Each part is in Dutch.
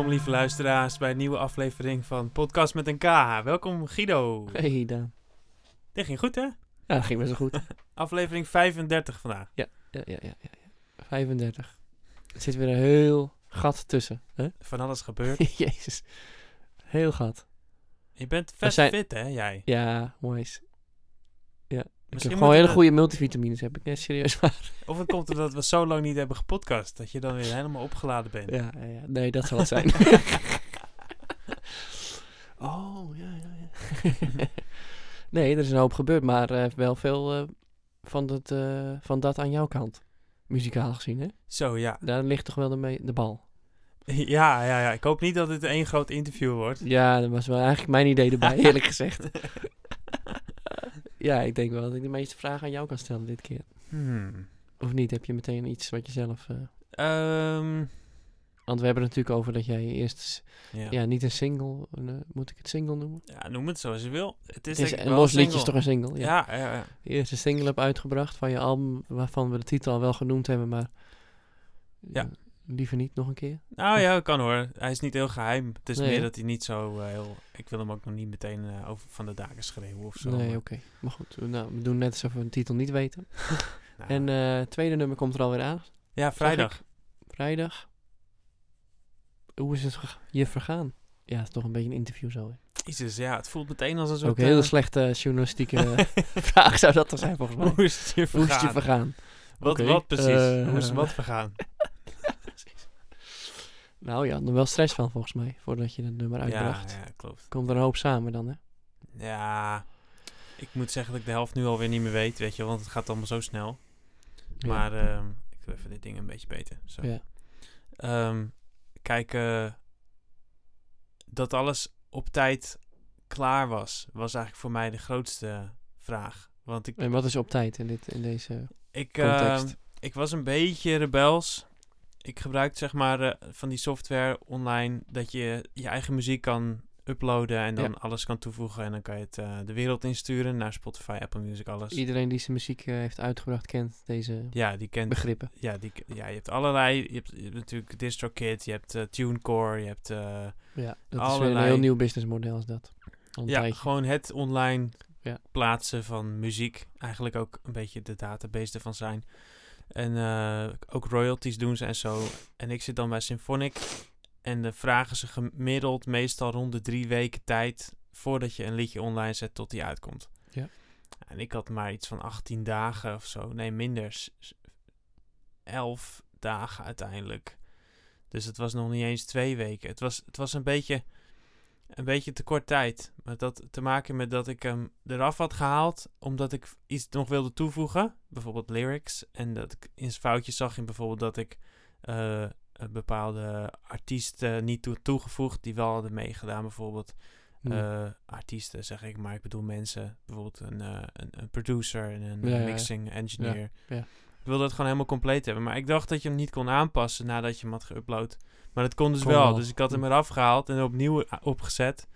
Welkom lieve luisteraars bij een nieuwe aflevering van Podcast met een K. Welkom Guido. Hey Daan. Dit ging goed hè? Ja, dat ging best wel goed. Aflevering 35 vandaag. ja, ja, ja, ja, ja. 35. Er zit weer een heel gat tussen. Hè? Van alles gebeurd. Jezus. Heel gat. Je bent vet zijn- fit hè, jij? Ja, mooi. Ik Misschien heb gewoon hele goede multivitamines, heb ik net serieus waar. Of het komt omdat we zo lang niet hebben gepodcast, dat je dan weer helemaal opgeladen bent. Ja, ja. Nee, dat zal het zijn. oh, ja, ja, ja. nee, er is een hoop gebeurd, maar eh, wel veel eh, van, dat, eh, van dat aan jouw kant. Muzikaal gezien, hè? Zo ja. Daar ligt toch wel de, de bal. Ja, ja, ja. Ik hoop niet dat dit één groot interview wordt. Ja, dat was wel eigenlijk mijn idee erbij, eerlijk gezegd. Ja, ik denk wel dat ik de meeste vragen aan jou kan stellen dit keer. Hmm. Of niet? Heb je meteen iets wat je zelf... eh, Ehm, Want we hebben het natuurlijk over dat jij eerst... ja. Ja, niet een single... een, eh, moet ik het single noemen? Ja, noem het zoals je wil. Het is, Het is een los liedje is toch een single? Ja. Ja, ja, ja. De eerste single heb uitgebracht van je album... waarvan we de titel al wel genoemd hebben, maar... Ja. Liever niet nog een keer. Nou ja, kan hoor. Hij is niet heel geheim. Het is Nee, meer dat hij niet zo eh, heel... Ik wil hem ook nog niet meteen eh, over van de daken schreeuwen of zo. nee, oké. Maar goed, we- nou, we doen net alsof we een titel niet weten. Nou, En eh, het tweede nummer komt er alweer aan. ja, vrijdag. Vrijdag. Hoe is het je vergaan? Ja, het is toch een beetje een interview zo. Hè? Jezus, ja, het voelt meteen als een soort... Ook een hele slechte journalistieke vraag zou dat toch zijn volgens mij. Hoe is het je Hoe is het je vergaan? Wat, wat precies? Hoe is het wat vergaan? Nou ja, er wel stress van volgens mij, voordat je het nummer uitbracht. ja, klopt. Komt er een hoop samen dan, hè? Ja, ik moet zeggen dat ik de helft nu alweer niet meer weet, weet je, want het gaat allemaal zo snel. Ja. Maar ehm, ik doe even dit ding een beetje beter. Zo. Ja. Ehm, kijk, eh, dat alles op tijd klaar was, was eigenlijk voor mij de grootste vraag. Want ik, En wat is op tijd in, dit, in deze ik, context? ehm, ik was een beetje rebels. Ik gebruikte zeg maar eh, van die software online dat je je eigen muziek kan uploaden en dan Ja. alles kan toevoegen en dan kan je het eh, de wereld insturen naar Spotify, Apple Music, alles. Iedereen die zijn muziek eh, heeft uitgebracht kent deze ja, die kent begrippen. Ja, die, ja, je hebt allerlei. Je hebt, je hebt natuurlijk DistroKid, je hebt TuneCore, je hebt. Ja, dat is weer een Allerlei- heel nieuw businessmodel is dat. Al ja, tijdje. gewoon het online Ja. plaatsen van muziek. Eigenlijk ook een beetje de database ervan zijn. En eh, ook royalties doen ze en zo. En ik zit dan bij Symphonic. En de vragen ze gemiddeld meestal rond de drie weken tijd. voordat je een liedje online zet tot die uitkomt. Ja. En ik had maar iets van 18 dagen of zo. Nee, minder. S- s- 11 dagen uiteindelijk. Dus het was nog niet eens twee weken. Het was, het was een beetje een beetje te kort tijd. Maar dat te maken met dat ik hem eraf had gehaald. Omdat ik iets nog wilde toevoegen. Bijvoorbeeld lyrics. En dat ik in foutjes zag in bijvoorbeeld dat ik eh, een bepaalde artiesten niet toe toegevoegd. Die wel hadden meegedaan. Bijvoorbeeld Hm. eh, artiesten zeg ik. Maar ik bedoel mensen. Bijvoorbeeld een, eh, een, een producer en een Ja, ja, ja. mixing engineer. ja. Ik wilde het gewoon helemaal compleet hebben. Maar ik dacht dat je hem niet kon aanpassen nadat je hem had geüpload. Maar dat kon dus Kon wel. wel. Dus ik had hem eraf gehaald en opnieuw a- opgezet.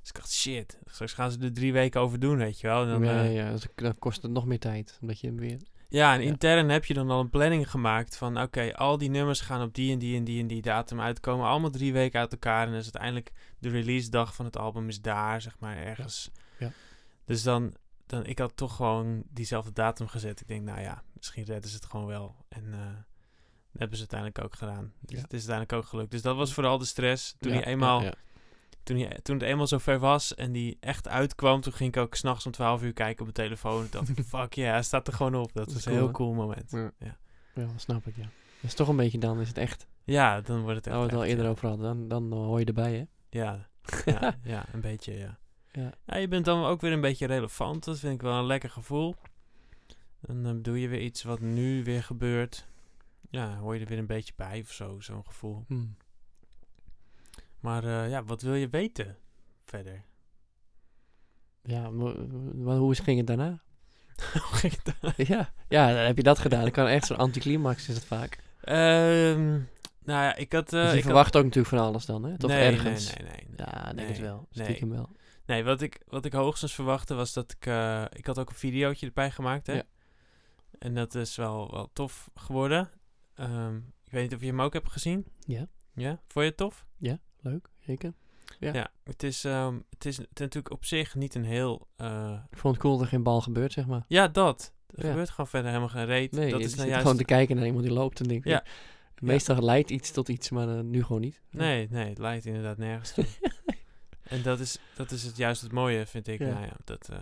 Dus ik dacht, shit, straks gaan ze er drie weken over doen, weet je wel. En dan, ja, eh, ja, dus dan kost het nog meer tijd. Omdat je hem weer... ja, en Ja. intern heb je dan al een planning gemaakt van... oké, al die nummers gaan op die en die en die en die datum uitkomen. Allemaal drie weken uit elkaar. En dan is uiteindelijk de release dag van het album is daar, zeg maar, ergens. Ja. Dus dan, dan... Ik had toch gewoon diezelfde datum gezet. Ik denk, nou ja, misschien redden ze het gewoon wel. En eh, dat hebben ze uiteindelijk ook gedaan. Dus Ja. het is uiteindelijk ook gelukt. Dus dat was vooral de stress. Toen Ja, hij eenmaal... ja. Toen, hij, toen het eenmaal zover was en die echt uitkwam, toen ging ik ook s'nachts om 12 uur kijken op mijn telefoon. Toen dacht ik, fuck ja, hij staat er gewoon op. Dat Dat is was een cool, heel hè? cool moment. Ja. Ja. Dat snap ik, ja. Dat is toch een beetje dan, is het echt. Ja, dan wordt het Daar echt we het al eerder over hadden, dan, dan eh, hoor je erbij, hè? Ja, ja, ja, een beetje, ja. Ja. ja. Je bent dan ook weer een beetje relevant. Dat vind ik wel een lekker gevoel. Dan eh, doe je weer iets wat nu weer gebeurt. Ja, hoor je er weer een beetje bij of zo, zo'n gevoel. Hm. Maar eh, ja, wat wil je weten verder? Ja, hoe is- ging het daarna? Hoe ging het dan? ja, ja, dan heb je dat gedaan. Dan kan echt zo'n anticlimax is het vaak. Ehm, nou ja, ik had... eh, dus je ik had- verwacht ook natuurlijk van alles dan, hè? Nee, ergens. Nee, nee, nee. Ja, denk het Nee, wel. nee. Stiekem wel. Nee, wat ik, wat ik hoogstens verwachtte was dat ik... eh, ik had ook een videootje erbij gemaakt, hè? Ja. En dat is wel, wel tof geworden. Ehm, ik weet niet of je hem ook hebt gezien. Ja. Ja, vond je het tof? Leuk, zeker. Ja. Ja, het, is, ehm, het, is, het is natuurlijk op zich niet een heel... eh, Ik vond het cool dat er geen bal gebeurt, zeg maar. ja, dat. Er Ja. gebeurt gewoon verder helemaal geen reet. Nee, dat is nou juist... gewoon te kijken naar iemand die loopt en denkt... Ja. Ja. Meestal leidt iets tot iets, maar eh, nu gewoon niet. Nee, nee, het leidt inderdaad nergens toe. en dat is, dat is het juist het mooie, vind ik. Ja. Nou ja, dat eh,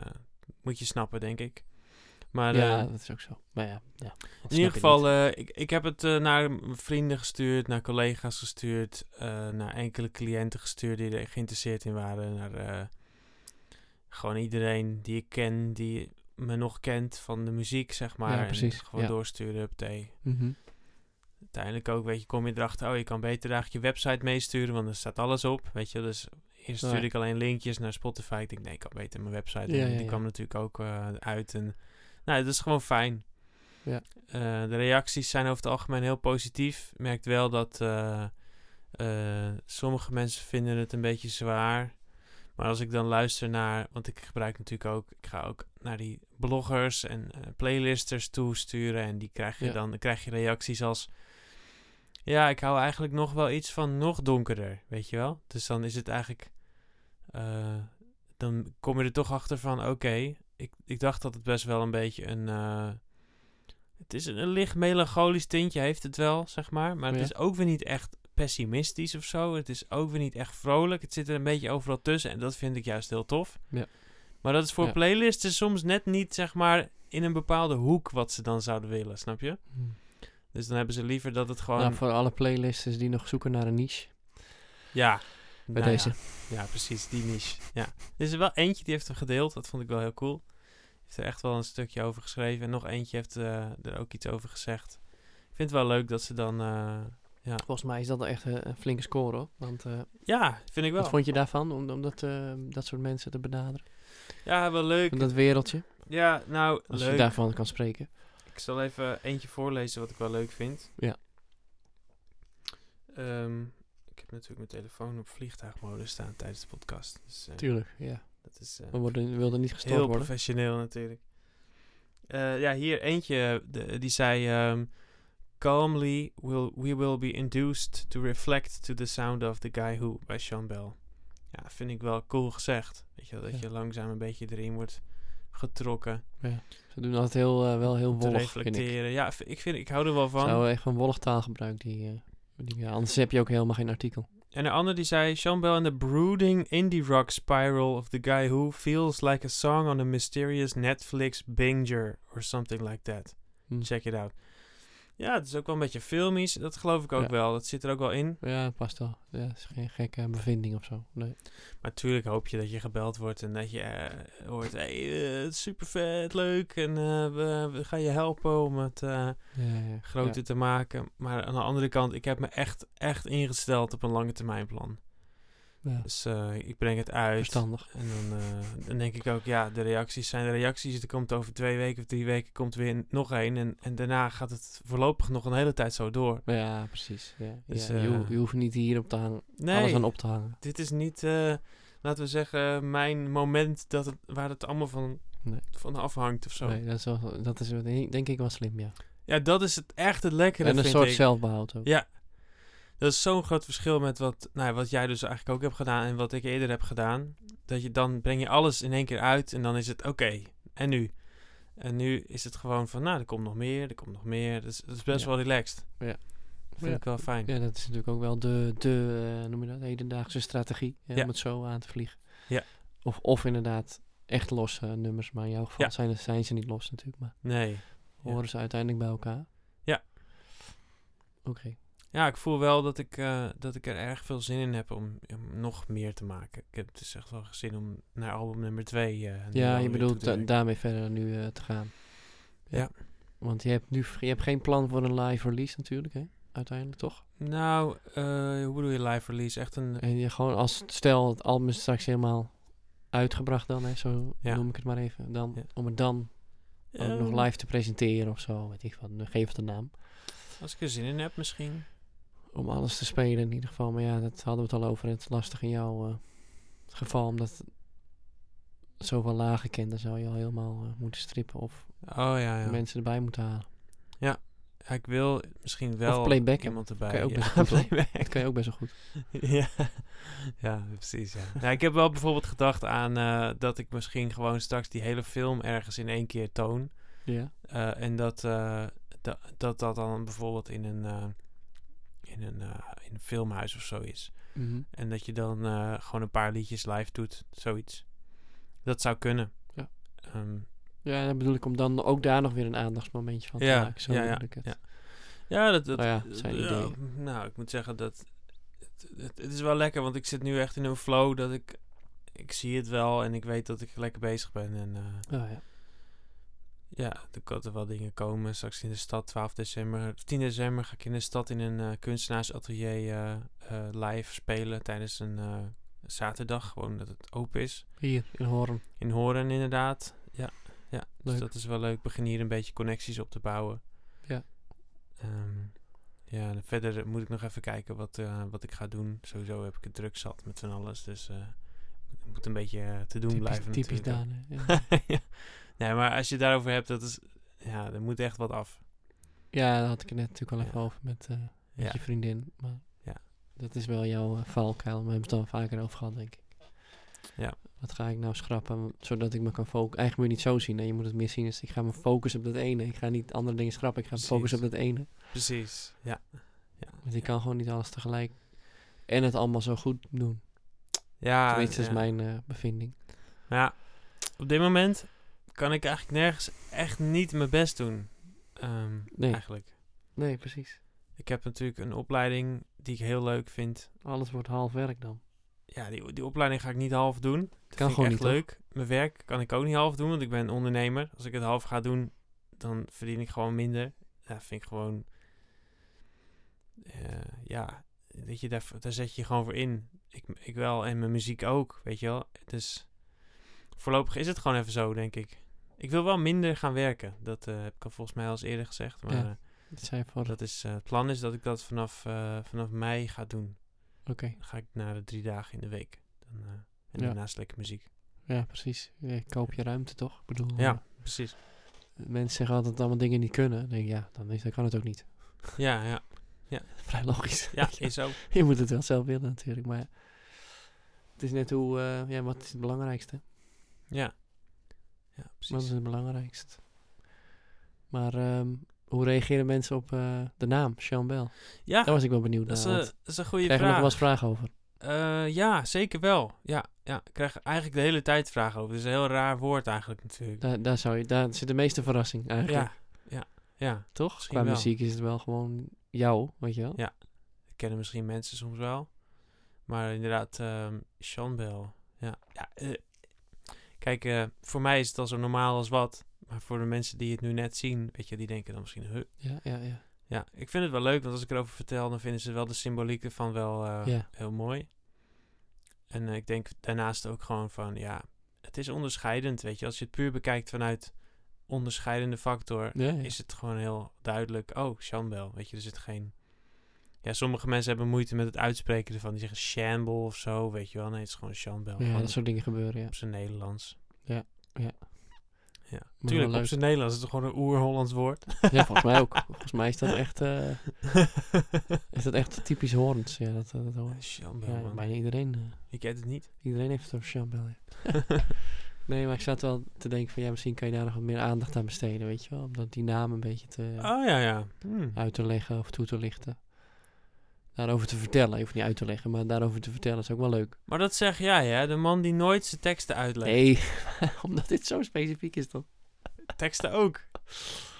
moet je snappen, denk ik. Maar ja, eh, dat is ook zo. Maar ja, ja in ieder geval, eh, ik, ik heb het eh, naar vrienden gestuurd, naar collega's gestuurd, naar enkele cliënten gestuurd die er geïnteresseerd in waren. Naar gewoon iedereen die ik ken, die me nog kent van de muziek, zeg maar. Ja, En precies, gewoon ja. doorsturen, huppatee. Mhm. uiteindelijk ook, weet je, kom je erachter, oh, je kan beter eigenlijk je website meesturen, want er staat alles op, weet je. Dus eerst stuurde ik alleen linkjes naar Spotify. Ik denk, nee, ik kan beter mijn website. Ja, Die kwam natuurlijk ook eh, uit. En, nou, dat is gewoon fijn. Ja. Eh, de reacties zijn over het algemeen heel positief. Je merkt wel dat eh, eh, sommige mensen vinden het een beetje zwaar. Maar als ik dan luister naar, want ik gebruik natuurlijk ook, ik ga ook naar die bloggers en playlisters toesturen. En die krijg je Ja. dan, dan krijg je reacties als, ja, ik hou eigenlijk nog wel iets van nog donkerder, weet je wel. Dus dan is het eigenlijk, dan kom je er toch achter van, oké, ik, ik dacht dat het best wel een beetje een, eh, het is een, een licht melancholisch tintje heeft het wel, zeg maar. Maar het Ja. is ook weer niet echt pessimistisch of zo. Het is ook weer niet echt vrolijk. Het zit er een beetje overal tussen en dat vind ik juist heel tof. Ja. Maar dat is voor Ja. playlisten soms net niet, zeg maar, in een bepaalde hoek wat ze dan zouden willen, snap je? Mhm. Dus dan hebben ze liever dat het gewoon... Nou, voor alle playlisters die nog zoeken naar een niche. ja. Bij nou deze. Ja, ja, precies, die niche. Ja. Er is er wel eentje die heeft hem gedeeld, dat vond ik wel heel cool. Heeft er echt wel een stukje over geschreven. En nog eentje heeft eh, er ook iets over gezegd. Ik vind het wel leuk dat ze dan... eh, Volgens mij is dat echt eh, een flinke score hoor. Want ja, vind ik wel. wat vond je daarvan? Om, om dat, dat soort mensen te benaderen? Ja, wel leuk. Van dat wereldje? Ja, nou, Als leuk. je daarvan kan spreken. Ik zal even eentje voorlezen wat ik wel leuk vind. Ja. Ehm, ik heb natuurlijk mijn telefoon op vliegtuigmodus staan tijdens de podcast. Dus eh, Tuurlijk, ja. dat is eh, We worden, wilden niet gestoord heel worden. professioneel natuurlijk. Eh, ja, hier eentje, de, die zei... ehm, Calmly, will, we will be induced to reflect to the sound of the guy who, bij Sean Bell. Ja, vind ik wel cool gezegd. Weet je, wel, dat Ja. je langzaam een beetje erin wordt getrokken. Ze doen altijd heel, wel heel wollig, vind ik. reflecteren. Ja, ik, vind, ik hou er wel van. Zou echt van wollig taalgebruik. Die, die, ja, anders heb je ook helemaal geen artikel. En een ander die zei... Sean Bell and the brooding indie rock spiral of the guy who feels like a song on a mysterious Netflix binger or something like that. Hm. Check it out. Ja, het is ook wel een beetje filmisch. Dat geloof ik ook Ja. wel. Dat zit er ook wel in. Ja, dat past wel. Ja, het is geen gekke bevinding of zo. Nee. Maar natuurlijk hoop je dat je gebeld wordt en dat je eh, hoort... Hey, uh, super vet, leuk. En eh, we, we gaan je helpen om het... Ja, ja, groter te maken. Maar aan de andere kant, ik heb me echt, echt ingesteld op een lange termijn plan. Ja. Dus eh, ik breng het uit. Verstandig. En dan, eh, dan denk ik ook, ja, de reacties zijn de reacties. Er komt over twee weken of drie weken komt weer nog één. En, en daarna gaat het voorlopig nog een hele tijd zo door. Ja, precies. Ja. Dus, ja, je, ho- eh, je hoeft niet hier op te hangen. Nee, Alles aan op te hangen. dit is niet, laten we zeggen, mijn moment dat het, waar het allemaal van, Nee. van afhangt of zo. Nee, dat is, wel, dat is denk ik wel slim, ja. Ja, dat is het echt het lekkere, en een soort ik. zelfbehoud ook. Ja, dat is zo'n groot verschil met wat, nou, ja, wat jij dus eigenlijk ook hebt gedaan en wat ik eerder heb gedaan. Dat je dan breng je alles in één keer uit en dan is het oké. en nu? En nu is het gewoon van, nou, er komt nog meer, er komt nog meer. Dat is, dat is best Ja. wel relaxed. Ja. Dat vind Ja. ik wel fijn. Ja, dat is natuurlijk ook wel de, de eh, noem je dat, hedendaagse strategie. Om het zo aan te vliegen. Ja. Of, of inderdaad echt losse nummers. Maar in jouw geval zijn, zijn ze niet los natuurlijk. Maar Nee. Horen ze uiteindelijk bij elkaar. Ja. Oké. Ja, ik voel wel dat ik, eh, dat ik er erg veel zin in heb om, om nog meer te maken. Ik heb dus echt wel zin om naar album nummer twee eh, nu Ja, je bedoelt da- daarmee verder nu eh, te gaan. Ja. Want je hebt nu je hebt geen plan voor een live release natuurlijk, hè? Uiteindelijk toch? Nou, hoe bedoel je live release? Echt een... En je gewoon als stel het album is straks helemaal uitgebracht dan, hè, zo Ja. noem ik het maar even. Dan, Ja. Om het dan ook nog live te presenteren of zo, weet ik wat. Geef het een naam. Als ik er zin in heb misschien. Om alles te spelen in ieder geval. Maar ja, dat hadden we het al over. Het is lastig in jouw eh, geval, omdat zoveel lagen kent, dan zou je al helemaal eh, moeten strippen of Oh ja, ja. mensen erbij moeten halen. Ja, Ja, ik wil misschien wel iemand erbij. Kan je ook ja, best playback. Dat kan je ook best wel goed. ja. ja, precies. Ja. ja, ik heb wel bijvoorbeeld gedacht aan eh, dat ik misschien gewoon straks die hele film ergens in één keer toon. Ja. En dat, da- dat dat dan bijvoorbeeld in een, in, een, eh, in een filmhuis of zo is. Mhm. En dat je dan eh, gewoon een paar liedjes live doet, zoiets. Dat zou kunnen. Ja. Ehm, Ja, dan bedoel ik om dan ook daar nog weer een aandachtsmomentje van te Ja, maken. Zo ja, ja, ik het. ja. ja, dat, dat, Nou ja, zijn ideeën. Nou, ik moet zeggen dat het, het, het is wel lekker, want ik zit nu echt in een flow dat ik ik zie het wel en ik weet dat ik lekker bezig ben en eh, Oh, ja. Ja, er kunnen wel dingen komen. Straks in de stad, 12 december, 10 december ga ik in de stad in een eh, kunstenaarsatelier eh, eh, live spelen tijdens een zaterdag, gewoon dat het open is. Hier, in Hoorn. In Horen inderdaad. Ja, ja. dus dat is wel leuk. Ik begin hier een beetje connecties op te bouwen. Ja. Ehm, ja, verder moet ik nog even kijken wat, wat ik ga doen. Sowieso heb ik het druk zat met van alles. Dus het moet een beetje te doen Typisch, blijven typisch natuurlijk. Daan, ja. Nee, maar als je het daarover hebt, dat is... Ja, er moet echt wat af. ja, daar had ik het net natuurlijk al even Ja. over met, eh, met Ja. je vriendin. Maar Ja. dat is wel jouw uh, valkuil. We hebben het dan vaker over gehad, denk ik. Ja. Wat ga ik nou schrappen, zodat ik me kan focussen? Eigenlijk moet je niet zo zien. Hè? Je moet het meer zien als ik ga me focussen op dat ene. Ik ga niet andere dingen schrappen. Ik ga me focussen op dat ene. Precies, ja. ja. Want ik kan gewoon niet alles tegelijk. En het allemaal zo goed doen. Ja, Tenminste, dat is mijn eh, bevinding. Ja, op dit moment kan ik eigenlijk nergens echt niet mijn best doen. Ehm, Nee. Eigenlijk. Nee, precies. Ik heb natuurlijk een opleiding die ik heel leuk vind. Alles wordt half werk dan. Ja, die, die opleiding ga ik niet half doen. Dat Kan vind ik gewoon echt niet, toch? leuk. Mijn werk kan ik ook niet half doen, want ik ben ondernemer. Als ik het half ga doen, dan verdien ik gewoon minder. Ja, vind ik gewoon... eh, ja, weet je, daar, daar zet je je gewoon voor in. Ik, ik wel, en mijn muziek ook, weet je wel. Dus voorlopig is het gewoon even zo, denk ik. Ik wil wel minder gaan werken. Dat eh, heb ik al volgens mij al eens eerder gezegd. Maar Ja. eh, Dat zei je voor. dat is, eh, het plan is dat ik dat vanaf, vanaf mei ga doen. Oké. Dan ga ik naar de drie dagen in de week. Dan, en Ja. daarnaast lekker muziek. Ja, precies. Je koop je ruimte toch? Ik bedoel, Ja, precies. mensen zeggen altijd dat allemaal dingen niet kunnen. Dan denk ik, ja, dan, is, dan kan het ook niet. Ja, ja. Vrij logisch. Ja, is ook. je moet het wel zelf willen natuurlijk. Maar ja. het is net hoe, ja, wat is het belangrijkste? Ja. Ja, Wat is precies. het belangrijkste? Maar ehm, hoe reageren mensen op eh, de naam, Sean Bell? Ja, Daar was ik wel benieuwd dat is, naar. dat is een goede Krijg je nog vraag. wel eens vragen over? Eh, ja, zeker wel. Ja, ja, ik krijg eigenlijk de hele tijd vragen over. Het is een heel raar woord eigenlijk natuurlijk. Daar, daar, zou je, daar zit de meeste verrassing eigenlijk. Ja, ja, ja. Toch? Qua wel. muziek is het wel gewoon jou, weet je wel? Ja. Ik kennen misschien mensen soms wel. Maar inderdaad, ehm Sean Bell. Ja, ja eh, kijk, eh, voor mij is het al zo normaal als wat. Maar voor de mensen die het nu net zien, weet je, die denken dan misschien... Huh. Ja, ja, ja. Ja, ik vind het wel leuk, want als ik erover vertel, dan vinden ze wel de symboliek ervan wel eh, Ja. heel mooi. En eh, ik denk daarnaast ook gewoon van, ja, het is onderscheidend, weet je. Als je het puur bekijkt vanuit onderscheidende factor, Ja, ja. is het gewoon heel duidelijk, oh, Shanbel, weet je. Er zit geen... Ja, sommige mensen hebben moeite met het uitspreken ervan. Die zeggen Shamble of zo, weet je wel. Nee, het is gewoon Shanbel. ja, dat soort dingen gebeuren, ja. op zijn Nederlands. Ja, ja. Ja, wel tuurlijk, op zijn Nederlands. Het is toch gewoon een oer-Hollands woord. Ja, volgens mij ook. Volgens mij is dat echt, eh, is dat echt typisch Horns. Ja, dat, dat, hoor. Ja, bijna iedereen, eh, Ik kent het niet. iedereen heeft het over Chambel. Ja. nee, maar ik zat wel te denken van ja, misschien kan je daar nog wat meer aandacht aan besteden, weet je wel. Om dat die naam een beetje te, Oh, ja, ja. Hmm. uit te leggen of toe te lichten. Daarover te vertellen, hoeft niet uit te leggen, maar daarover te vertellen is ook wel leuk. Maar dat zeg jij, hè? De man die nooit zijn teksten uitlegt. Nee, omdat dit zo specifiek is toch? Teksten ook.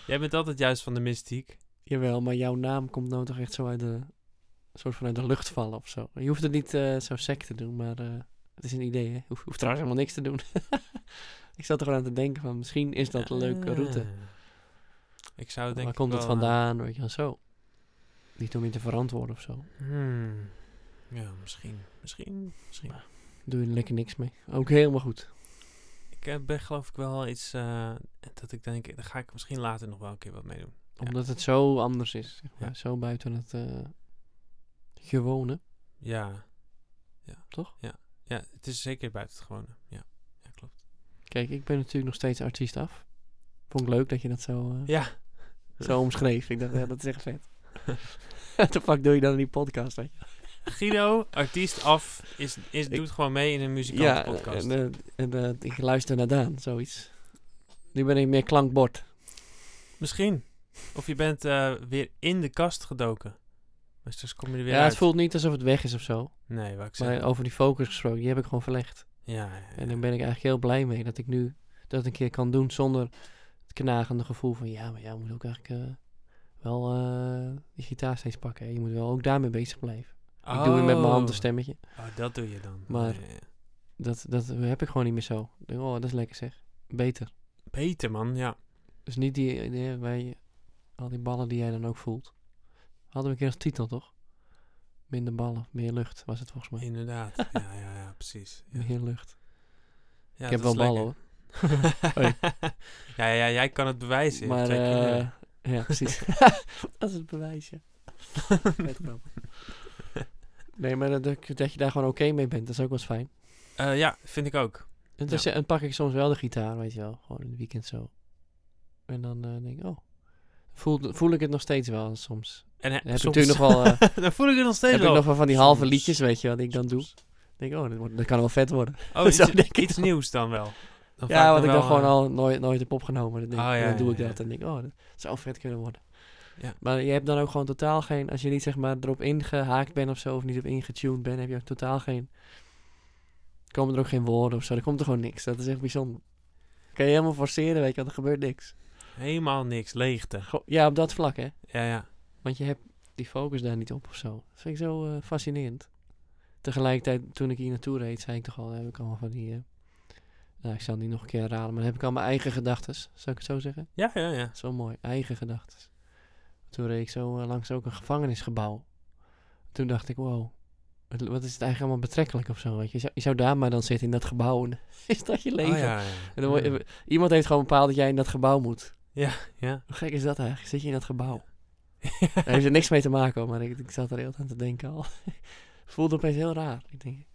Jij bent altijd juist van de mystiek. Jawel, maar jouw naam komt nou toch echt zo uit de, soort van uit de lucht vallen of zo. Je hoeft het niet eh, zo sec te doen, maar eh, het is een idee, hè. Je hoeft, hoeft trouwens helemaal niks te doen. ik zat er gewoon aan te denken van, misschien is dat een leuke route. Ah. Ik zou denk Waar komt het vandaan, weet je wel, zo. Niet om je te verantwoorden of zo. hmm. Ja, misschien. Misschien. Misschien. Doe je er lekker niks mee. Ook helemaal goed. Ik eh, ben geloof ik wel iets eh, dat ik denk, daar ga ik misschien later nog wel een keer wat mee doen. Ja. Omdat het zo anders is. Zeg maar. Ja. Zo buiten het eh, gewone. Ja. Ja. Toch? Ja. Ja, het is zeker buiten het gewone. Ja. Ja, klopt. Kijk, ik ben natuurlijk nog steeds artiest af. Vond ik leuk dat je dat zo... eh, Ja. zo omschreef. Ik dacht, ja, dat is echt vet. Wat de fuck doe je dan in die podcast, je? Guido, artiest af, is, is, Ik- doet gewoon mee in een Ja, muzikantenpodcast. en, eh, en eh, ik luister naar Daan, zoiets. Nu ben ik meer klankbord. Misschien. Of je bent eh, weer in de kast gedoken. Maar kom je er weer Ja, uit. het voelt niet alsof het weg is of zo. Nee, wat ik Maar zeg. over die focus gesproken, die heb ik gewoon verlegd. Ja, ja, ja. En daar ben ik eigenlijk heel blij mee dat ik nu dat een keer kan doen zonder het knagende gevoel van ja, maar jij moet ook eigenlijk wel eh, die gitaar steeds pakken. hè. Je moet wel ook daarmee bezig blijven. Ik doe het met mijn hand een Oh. stemmetje. Oh, dat doe je dan. Maar-. Dat, dat heb ik gewoon niet meer zo. Ik denk, oh, dat is lekker zeg. Beter. Beter, man. Ja. Dus niet die, die wij, al die ballen die jij dan ook voelt. Hadden we een keer als titel, toch? Minder ballen, meer lucht was het volgens mij. Inderdaad. ja, ja, ja, precies. Ja. Meer lucht. Ja, ik heb wel ballen hoor. ja, ja, jij kan het bewijzen. Maar, eh, ja, precies. dat is het bewijsje. Nee, maar dat, dat je daar gewoon oké mee bent, dat is ook wel eens fijn. Eh, ja, vind ik ook. En dan, pak ik soms wel de gitaar, weet je wel. Gewoon in het weekend zo. En dan eh, denk ik, oh. Voel, voel ik het nog steeds wel soms. En, he, heb soms, ik natuurlijk nog wel, eh, dan voel ik het nog steeds heb ik wel. nog wel van die halve Soms. liedjes, weet je wat ik dan doe. Soms. Dan denk ik, oh, dat, wordt, dat kan wel vet worden. Oh, iets, nieuws dan wel. Dan ja, wat ik dan gewoon eh, al nooit, nooit heb opgenomen. Dan, denk Oh, ja, dan doe ik dat. En denk ik, oh, dat zou vet kunnen worden. Ja. Maar je hebt dan ook gewoon totaal geen... Als je niet zeg maar erop ingehaakt bent of zo, of niet op ingetuned bent, heb je ook totaal geen... Komen er ook geen woorden of zo. Er komt er gewoon niks. Dat is echt bijzonder. Kan je helemaal forceren, weet je, want er gebeurt niks. Helemaal niks, leegte. Go- ja, op dat vlak, hè. Ja, ja. Want je hebt die focus daar niet op of zo. Dat vind ik zo eh, fascinerend. Tegelijkertijd, toen ik hier naartoe reed, zei ik toch al, heb ik allemaal van die... eh, nou, ik zal niet nog een keer herhalen, maar dan heb ik al mijn eigen gedachten. Zou ik het zo zeggen? Ja, ja, ja. Zo mooi, eigen gedachten. Toen reed ik zo eh, langs ook een gevangenisgebouw. Toen dacht ik, wow, wat, is het eigenlijk allemaal betrekkelijk of zo? Weet je? Je, zou, je zou daar maar dan zitten in dat gebouw en is dat je leven. Oh, ja, ja. En dan iemand heeft gewoon bepaald dat jij in dat gebouw moet. ja. Hoe gek is dat eigenlijk? Zit je in dat gebouw? Daar heeft er niks mee te maken, hoor, maar ik, ik zat er heel aan te denken al. Voelde opeens heel raar. Ik denk,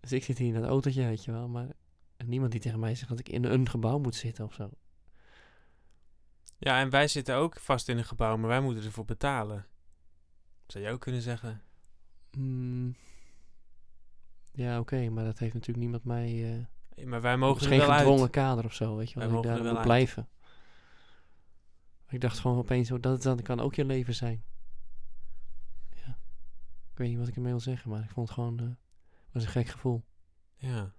dus ik zit hier in dat autootje, weet je wel, maar niemand die tegen mij zegt dat ik in een gebouw moet zitten of zo. Ja, en wij zitten ook vast in een gebouw, maar wij moeten ervoor betalen. Zou je ook kunnen zeggen? Mm, ja, oké, maar dat heeft natuurlijk niemand mij... Ja, Maar wij het mogen is er geen wel gedwongen uit. kader of zo, weet je Wij wel. Dat ik mogen er daar wel blijven. Ik dacht gewoon opeens, zo, dat, dat kan ook je leven zijn. Ja. Ik weet niet wat ik ermee wil zeggen, maar ik vond het gewoon... eh was een gek gevoel. Ja.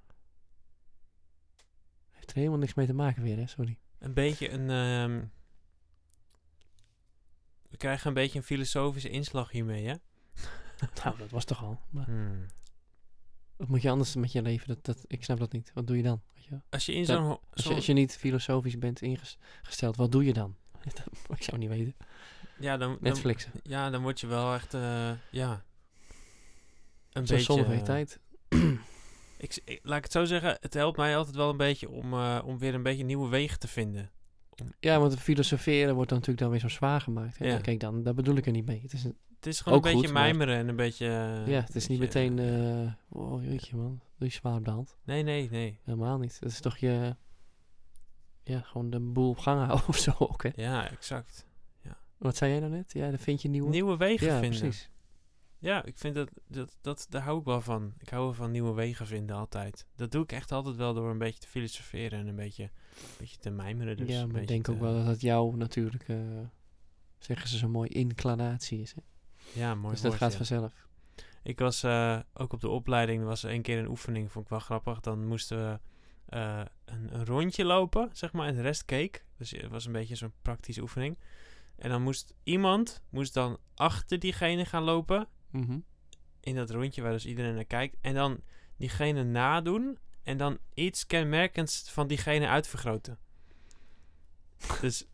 Heeft er helemaal niks mee te maken weer, hè? Sorry. Een beetje een... ehm, we krijgen een beetje een filosofische inslag hiermee, hè? Nou, dat was toch al. Maar Hmm. wat moet je anders met je leven? Dat, dat, ik snap dat niet. Wat doe je dan? Weet je? Als je in zo'n... ho- Als, je, zo'n- als je niet filosofisch bent ingesteld, wat doe je dan? ik zou niet weten. ja, dan, dan, Netflixen. ja, dan word je wel echt... eh, ja. Een beetje... zonnige tijd. Ik, laat ik het zo zeggen, het helpt mij altijd wel een beetje om, eh, om weer een beetje nieuwe wegen te vinden. Ja, want het filosoferen wordt dan natuurlijk dan weer zo zwaar gemaakt. Hè? Ja. Kijk, dan, daar bedoel ik er niet mee. Het is een, Het is gewoon een beetje goed, maar- mijmeren en een beetje... eh, ja, het is niet beetje, meteen... eh oh, jeetje man, doe je zwaar op de hand. Nee, nee, nee. Helemaal niet. Dat is toch je... Ja, gewoon de boel op gang houden of zo ook, hè? Ja, exact. Wat zei jij nou net? Ja, dan vind je nieuwe... Nieuwe wegen ja, vinden. precies. Ja, ik vind dat, dat, dat, daar hou ik wel van. Ik hou van nieuwe wegen vinden altijd. Dat doe ik echt altijd wel door een beetje te filosoferen en een beetje, een beetje te mijmeren. Dus ja, maar ik denk ook wel dat het jou natuurlijk... eh, zeggen ze zo mooi, inclinatie is. Hè? Ja, mooi dus dat woord, gaat ja. vanzelf. Ik was eh, ook op de opleiding, er was één keer een oefening, vond ik wel grappig. Dan moesten we eh, een, een rondje lopen, zeg maar, en de rest keek. Dus het was een beetje zo'n praktische oefening. En dan moest iemand, moest dan achter diegene gaan lopen, Mhm. in dat rondje waar dus iedereen naar kijkt. En dan diegene nadoen en dan iets kenmerkends van diegene uitvergroten. dus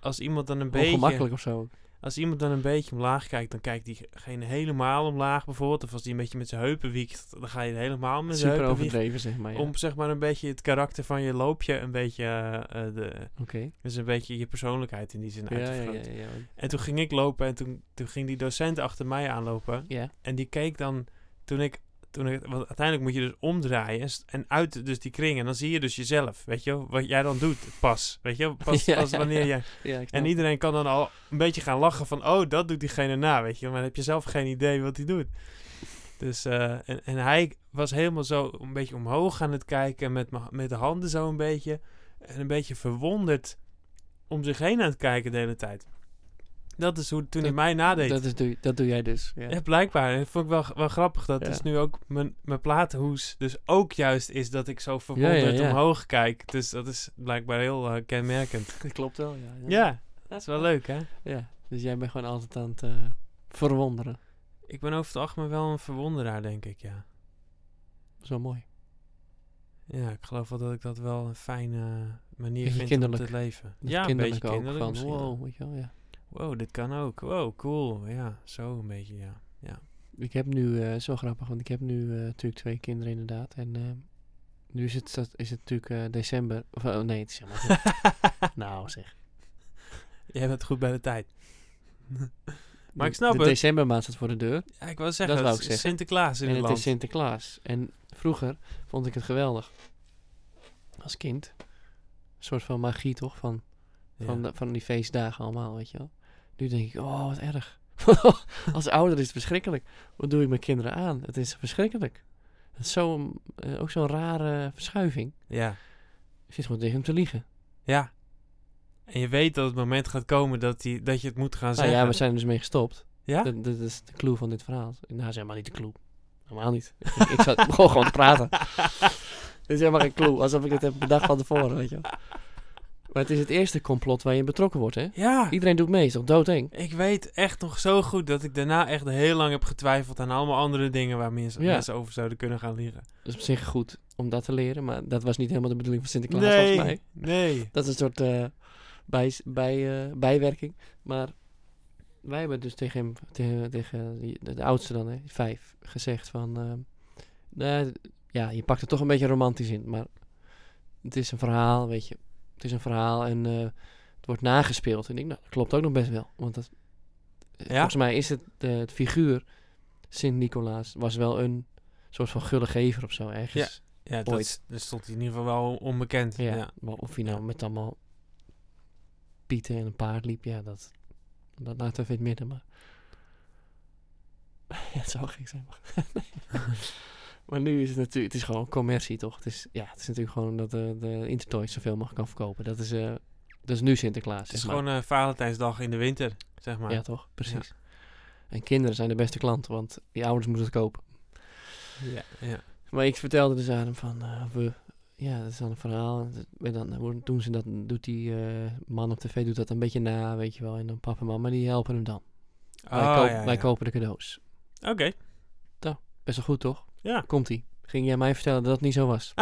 als iemand dan een beetje... Ongemakkelijk of zo. Als iemand dan een beetje omlaag kijkt, dan kijkt diegene helemaal omlaag bijvoorbeeld. Of als die een beetje met zijn heupen wiekt, dan ga je helemaal met zijn heupen overdreven, zeg maar. Ja. Om zeg maar een beetje het karakter van je loopje een beetje, eh, de, Oké. dus een beetje je persoonlijkheid in die zin Ja, uit te ja, ja, ja. En toen ging ik lopen en toen, toen ging die docent achter mij aanlopen. Ja. En die keek dan, toen ik toen ik, want uiteindelijk moet je dus omdraaien en, uit dus die kring. En dan zie je dus jezelf, weet je wat jij dan doet pas. Weet je pas, Ja, pas wanneer jij... Ja, En iedereen kan dan al een beetje gaan lachen van, oh, dat doet diegene na, weet je. Maar dan heb je zelf geen idee wat hij doet. Dus, eh, en, en hij was helemaal zo een beetje omhoog aan het kijken, met, met de handen zo een beetje. En een beetje verwonderd om zich heen aan het kijken de hele tijd. Dat is hoe toen hij Dat- mij nadeed. dat, is, doe, dat doe jij dus. Ja. Ja, blijkbaar. Dat vond ik wel, wel grappig. Dat is nu ook mijn, mijn platenhoes. Dus ook juist is dat ik zo verwonderd omhoog kijk. Dus dat is blijkbaar heel eh, kenmerkend. Dat klopt wel, ja. Ja, dat is wel leuk, hè? Ja, dus jij bent gewoon altijd aan het eh, verwonderen. Ik ben over het algemeen wel een verwonderaar, denk ik, ja. Wel mooi. Ja, ik geloof wel dat ik dat wel een fijne manier Beetje vind kinderlijk. om te leven. Dat ja, een beetje kinderlijk ook van, wow, weet je wel, ja. Wow, dit kan ook. Wow, cool. Ja, zo een beetje, ja. ja. Ik heb nu, eh zo grappig, want ik heb nu eh, natuurlijk twee kinderen inderdaad. En eh, nu is het, dat- is het natuurlijk december. Of, oh, nee, het is helemaal nou zeg. Jij bent goed bij de tijd. Maar ik De- snap de het. decembermaand staat voor de deur. Ja, ik wou zeggen, Dat wou ik zeggen. Sinterklaas in en het het land. is Sinterklaas. En vroeger vond ik het geweldig. Als kind. Een soort van magie toch? Van, van, Ja. de- van die feestdagen allemaal, weet je wel. Nu denk ik, oh wat erg. Als ouder is het verschrikkelijk. Wat doe ik mijn kinderen aan? Het is verschrikkelijk. Het is zo, eh, ook zo'n rare verschuiving. ja. Je zit gewoon tegen hem te liegen. Ja. En je weet dat het moment gaat komen dat, die, dat je het moet gaan Nou zeggen. ja, we zijn er dus mee gestopt. Ja? Dat, dat is de clue van dit verhaal. Nou, is helemaal niet de clue. Helemaal niet. ik, ik zat gewoon te praten. Dit is helemaal geen clue. Alsof ik het heb bedacht van tevoren, weet je wel. Maar het is het eerste complot waar je in betrokken wordt, hè? Ja. Iedereen doet mee, is toch doodeng? Ik weet echt nog zo goed dat ik daarna echt heel lang heb getwijfeld aan allemaal andere dingen waar mensen, Ja. mensen over zouden kunnen gaan liegen. Dat is op zich goed om dat te leren, maar dat was niet helemaal de bedoeling van Sinterklaas, nee, volgens mij. nee. Dat is een soort eh, bij, bij, eh, bijwerking. Maar wij hebben dus tegen hem, tegen, tegen de, de oudste dan, hè, vijf, gezegd van... ehm, nou, ja, je pakt er toch een beetje romantisch in, maar het is een verhaal, weet je. Het is een verhaal en eh, het wordt nagespeeld. En ik denk, nou, dat klopt ook nog best wel. Want dat, eh, Ja? volgens mij is het, eh, het figuur Sint-Nicolaas was wel een soort van gullegever of zo ergens. Ja, dat, Ooit. is- dat stond in ieder geval wel onbekend. Ja, Ja. maar of hij nou met allemaal pieten en een paard liep, ja, dat, dat laat even in het midden, maar... ja, het zou gek zijn, maar... maar nu is het natuurlijk, het is gewoon commercie, toch? Het is, ja, het is natuurlijk gewoon dat de, de Intertoys zoveel mogelijk kan verkopen. Dat is, eh, dat is nu Sinterklaas, Het is zeg maar. gewoon eh, Valentijnsdag in de winter, zeg maar. Ja, toch? Precies. En kinderen zijn de beste klanten, want die ouders moeten het kopen. ja. ja. Maar ik vertelde dus aan hem van, eh, we, ja, dat is dan een verhaal. En dan wordt- doen ze dat, doet die eh, man op tv doet dat een beetje na, weet je wel. En dan papa en mama, die helpen hem dan. wij, Oh, koop- ja, wij ja. kopen de cadeaus. Oké. Best wel goed, toch? Ja. Komt-ie. Ging jij mij vertellen dat dat niet zo was?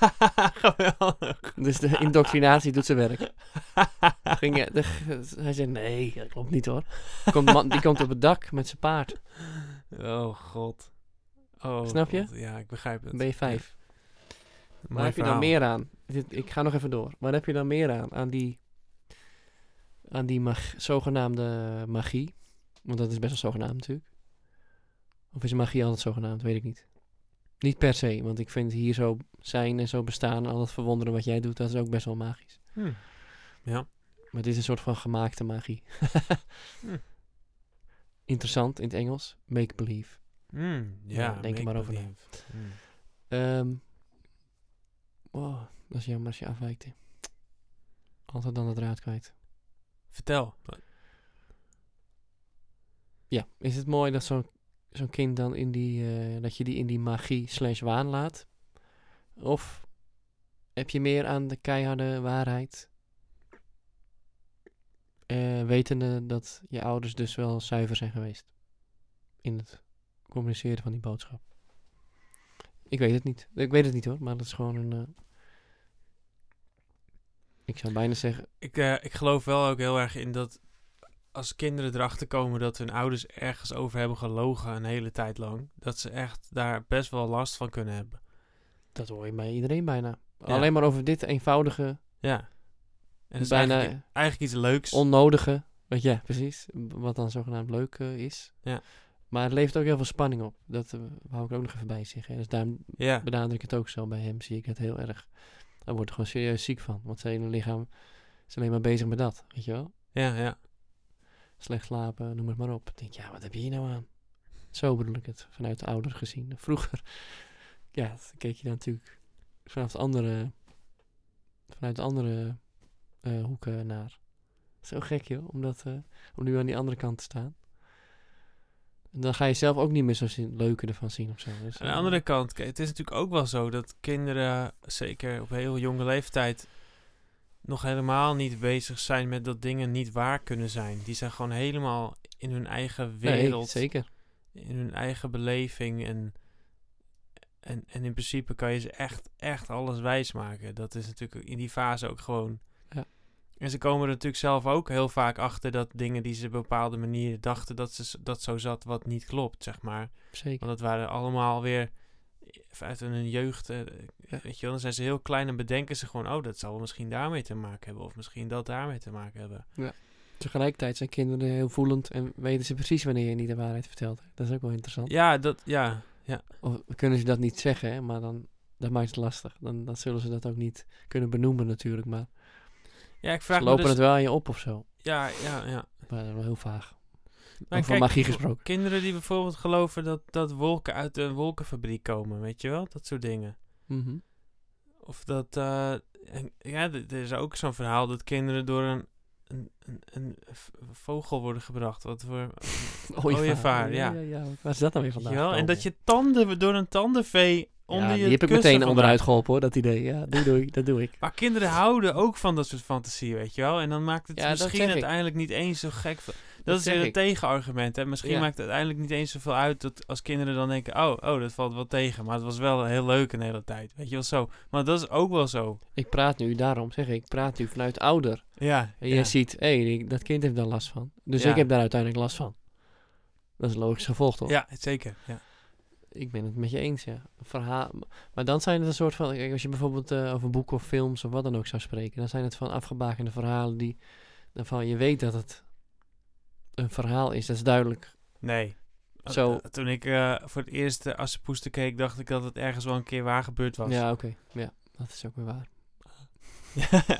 Geweldig. Dus de indoctrinatie doet zijn werk. Ging de- hij zei, nee, dat klopt niet hoor. Komt, man, die komt op het dak met zijn paard. Oh, god. Oh, Snap je? God. Ja, ik begrijp het. Dan ben je vijf. Mooi Waar heb je dan meer aan? Ik ga nog even door. Waar heb je dan meer aan? Aan die, aan die mag, zogenaamde magie. Want dat is best wel zogenaamd natuurlijk. Of is magie altijd zogenaamd? Weet ik niet. Niet per se, want ik vind hier zo zijn en zo bestaan en al dat verwonderen wat jij doet, dat is ook best wel magisch. Hm. Ja. Maar dit is een soort van gemaakte magie. Hm. Interessant in het Engels. Make believe. Hm, ja, Ja, denk er maar over na. oh, dat is jammer als je afwijkt. Altijd dan de draad kwijt. Vertel. Ja, is het mooi dat zo'n zo'n kind dan in die, eh, dat je die in die magie slash waan laat? Of heb je meer aan de keiharde waarheid? Eh, wetende dat je ouders dus wel zuiver zijn geweest. In het communiceren van die boodschap. Ik weet het niet. Ik weet het niet hoor, maar dat is gewoon een... eh, ik zou bijna zeggen... Ik, ik geloof wel ook heel erg in dat als kinderen erachter komen dat hun ouders ergens over hebben gelogen een hele tijd lang, dat ze echt daar best wel last van kunnen hebben. Dat hoor je bij iedereen bijna. Ja. Alleen maar over dit eenvoudige, Ja. En is bijna eigenlijk, eigenlijk iets leuks. onnodige, weet je, ja, precies, wat dan zogenaamd leuk eh, is. Ja. Maar het levert ook heel veel spanning op. Dat eh, wou ik ook nog even bij zeggen. Dus daarom Ja, benadruk ik het ook zo bij hem. Zie ik het heel erg. Hij wordt er gewoon serieus ziek van. Want zijn hele lichaam is alleen maar bezig met dat. Weet je wel? ja, ja. Slecht slapen, noem het maar op. Ik denk, ja, wat heb je hier nou aan? Zo bedoel ik het. Vanuit de ouder gezien. Vroeger, ja, dan keek je daar natuurlijk vanaf de andere, vanuit de andere eh, hoeken naar. Zo gek, joh. Om, dat, eh, om nu aan die andere kant te staan. En dan ga je zelf ook niet meer zo leuke ervan zien of zo. Dus, Aan de andere kant, het is natuurlijk ook wel zo dat kinderen, zeker op heel jonge leeftijd, nog helemaal niet bezig zijn met dat dingen niet waar kunnen zijn. Die zijn gewoon helemaal in hun eigen nee, wereld, zeker. in hun eigen beleving. En, en, en in principe kan je ze echt, echt alles wijsmaken. Dat is natuurlijk in die fase ook gewoon. Ja. En ze komen er natuurlijk zelf ook heel vaak achter dat dingen die ze op bepaalde manier dachten dat, ze, dat zo zat, wat niet klopt, zeg maar. Zeker. Want het waren allemaal weer uit hun jeugd. eh, Ja. Weet je wel, dan zijn ze heel klein en bedenken ze gewoon, oh, dat zal misschien daarmee te maken hebben. Of misschien dat daarmee te maken hebben. Tegelijkertijd zijn kinderen heel voelend en weten ze precies wanneer je niet de waarheid vertelt. Dat is ook wel interessant. Ja, dat, ja, Of kunnen ze dat niet zeggen, hè, maar dan dat maakt het lastig. Dan, dan zullen ze dat ook niet kunnen benoemen natuurlijk, maar ja, ik ze vraag me lopen dus, het wel aan je op of zo. Ja, ja, ja. Maar dat is wel heel vaag. Maar kijk, magie gesproken. Kinderen die bijvoorbeeld geloven dat, dat wolken uit een wolkenfabriek komen, weet je wel? Dat soort dingen. Mhm. Of dat, eh, en- ja, er is ook zo'n verhaal dat kinderen door een, een, een, vogel worden gebracht. Wat voor, Ooievaar, ja. ja, ja. Waar is dat nou weer vandaan wel? En dat je tanden door een tandenvee onder ja, je die heb ik meteen onderuit geholpen hoor, dat idee. Ja, doe, doe, dat doe ik. Maar kinderen houden ook van dat soort fantasie, weet je wel? En dan maakt het Ja, dat misschien ik. uiteindelijk niet eens zo gek. Dat, is weer een ik. tegenargument. Hè? Misschien Ja. maakt het uiteindelijk niet eens zoveel uit dat als kinderen dan denken: oh, oh, dat valt wel tegen. Maar het was wel heel leuk een hele tijd. Weet je wel zo. Maar dat is ook wel zo. Ik praat nu, daarom zeg ik, ik praat nu vanuit ouder. Ja. En jij ziet, hé, die- dat kind heeft daar last van. Dus ik heb daar uiteindelijk last van. Dat is een logisch gevolg, toch? Ja, zeker. Ja. Ik ben het met je eens, ja. Verhaal, maar dan zijn het een soort van... Kijk, als je bijvoorbeeld eh, over boeken of films of wat dan ook zou spreken... dan zijn het van afgebakende verhalen die... Waarvan je weet dat het een verhaal is. Dat is duidelijk. Nee. Zo. Eh, Toen ik eh, voor het eerst uh, Assepoester keek, dacht ik dat het ergens wel een keer waar gebeurd was. Ja, oké. Ja, dat is ook weer waar.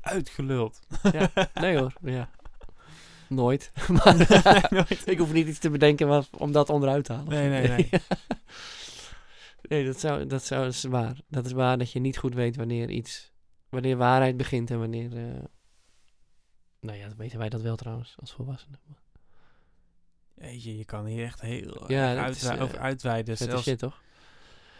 Uitgeluld. Nee hoor, ja. Nooit. maar Nooit. ik hoef niet iets te bedenken om dat onderuit te halen. Nee, nee, nee. nee, dat, zou, dat, zou, dat is waar. Dat is waar dat je niet goed weet wanneer iets... Wanneer waarheid begint en wanneer... eh, nou ja, dat weten wij dat wel trouwens, als volwassenen. Jeetje, je kan hier echt heel Ja, erg dat uitwe- is, eh, over uitweiden. Vette Zelfs, shit, toch?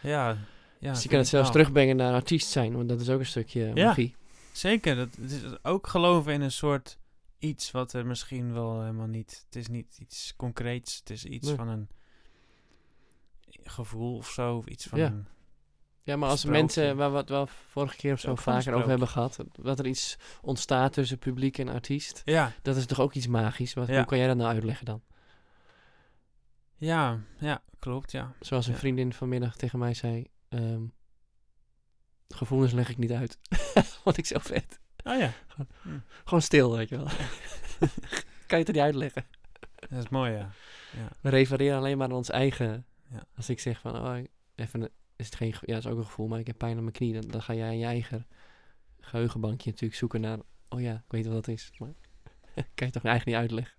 ja, ja, dus je kan het zelfs wel. terugbrengen naar artiest zijn, want dat is ook een stukje Ja. magie. Zeker, dat het is ook geloven in een soort iets wat er misschien wel helemaal niet... Het is niet iets concreets, het is iets Nee. van een gevoel of zo. Of iets van Ja. Ja, maar als Sprookje. mensen, waar we het wel vorige keer of zo Ook vaker over hebben gehad, dat er iets ontstaat tussen publiek en artiest, Ja, dat is toch ook iets magisch? Wat, Ja. Hoe kan jij dat nou uitleggen dan? ja, ja, klopt, ja. Zoals een Ja. vriendin vanmiddag tegen mij zei, ehm, gevoelens leg ik niet uit. Vond ik zo vet. Oh ja, Gewoon stil, weet je wel. kan je het er niet uitleggen. dat is mooi, ja. We refereren alleen maar aan ons eigen. Ja. Als ik zeg van, oh, even, is het geen, ge- ja, dat is ook een gevoel, maar ik heb pijn aan mijn knie. Dan, dan ga jij in je eigen geheugenbankje natuurlijk zoeken naar, oh ja, ik weet wat dat is. Maar kan je toch eigenlijk niet uitleggen?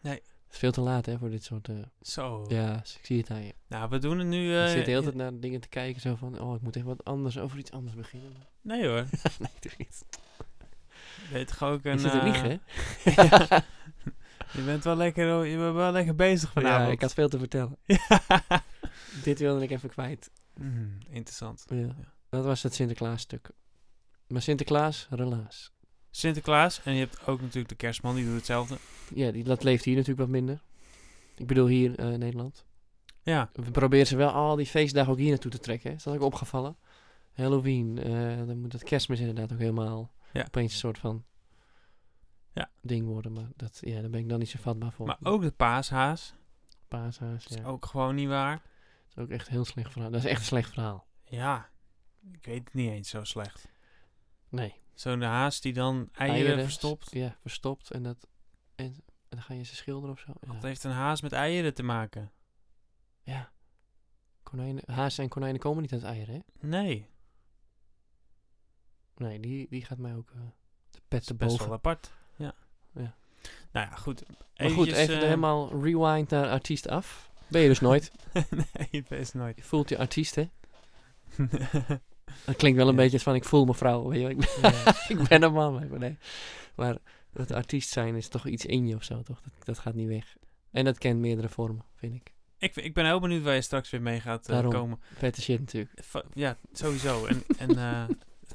Nee. Het is veel te laat, hè, voor dit soort, eh, Zo. ja, dus ik zie het aan je. Nou, we doen het nu... ik eh, zit de hele tijd naar dingen te kijken, zo van, oh, ik moet even wat anders, over iets anders beginnen. Nee hoor, nee, toch niet. weet toch ook een... Je zit eh, liegen, hè? ja. Je bent wel lekker, je bent wel lekker bezig Ja, vanavond. ik had veel te vertellen. Dit wilde ik even kwijt. Mhm, interessant. Ja. Dat was het Sinterklaas stuk. Maar Sinterklaas, relaas. Sinterklaas. En je hebt ook natuurlijk de kerstman, die doet hetzelfde. Ja, die, dat leeft hier natuurlijk wat minder. Ik bedoel hier eh, in Nederland. Ja, We proberen ze wel al die feestdagen ook hier naartoe te trekken. hè. Is dat ook opgevallen? Halloween, eh, dan moet het kerstmis inderdaad ook helemaal Ja. opeens een soort van Ja. ding worden. Maar dat, ja, daar ben ik dan niet zo vatbaar voor. maar ook de paashaas. Paashaas, Dat is ja. ook gewoon niet waar. Dat is ook echt heel slecht verhaal. Dat is echt een slecht verhaal. Ja, ik weet het niet eens zo slecht. Nee. Zo'n haas die dan eieren, verstopt. Ja, verstopt. En dat... En En dan ga je ze schilderen of zo. Ja. Wat heeft een haas met eieren te maken? ja. Konijnen, hazen en konijnen komen niet uit eieren, hè? Nee, Nee, die, die gaat mij ook eh, de pet te best boven. wel apart. Ja. Ja. Nou ja, goed. Maar goed, even eh, helemaal rewind naar artiest af. Ben je dus nooit. nee, best nooit. Je voelt je artiest, hè? Dat klinkt wel een Ja. beetje als van ik voel me vrouw. Weet je, ik, ben, ik ben een man. Maar, nee. maar het artiest zijn is toch iets in je of zo, toch? Dat, dat gaat niet weg. En dat kent meerdere vormen, vind ik. ik, ik ben heel benieuwd waar je straks weer mee gaat eh, Daarom. komen. Vette shit natuurlijk. Va- Ja, sowieso. En, en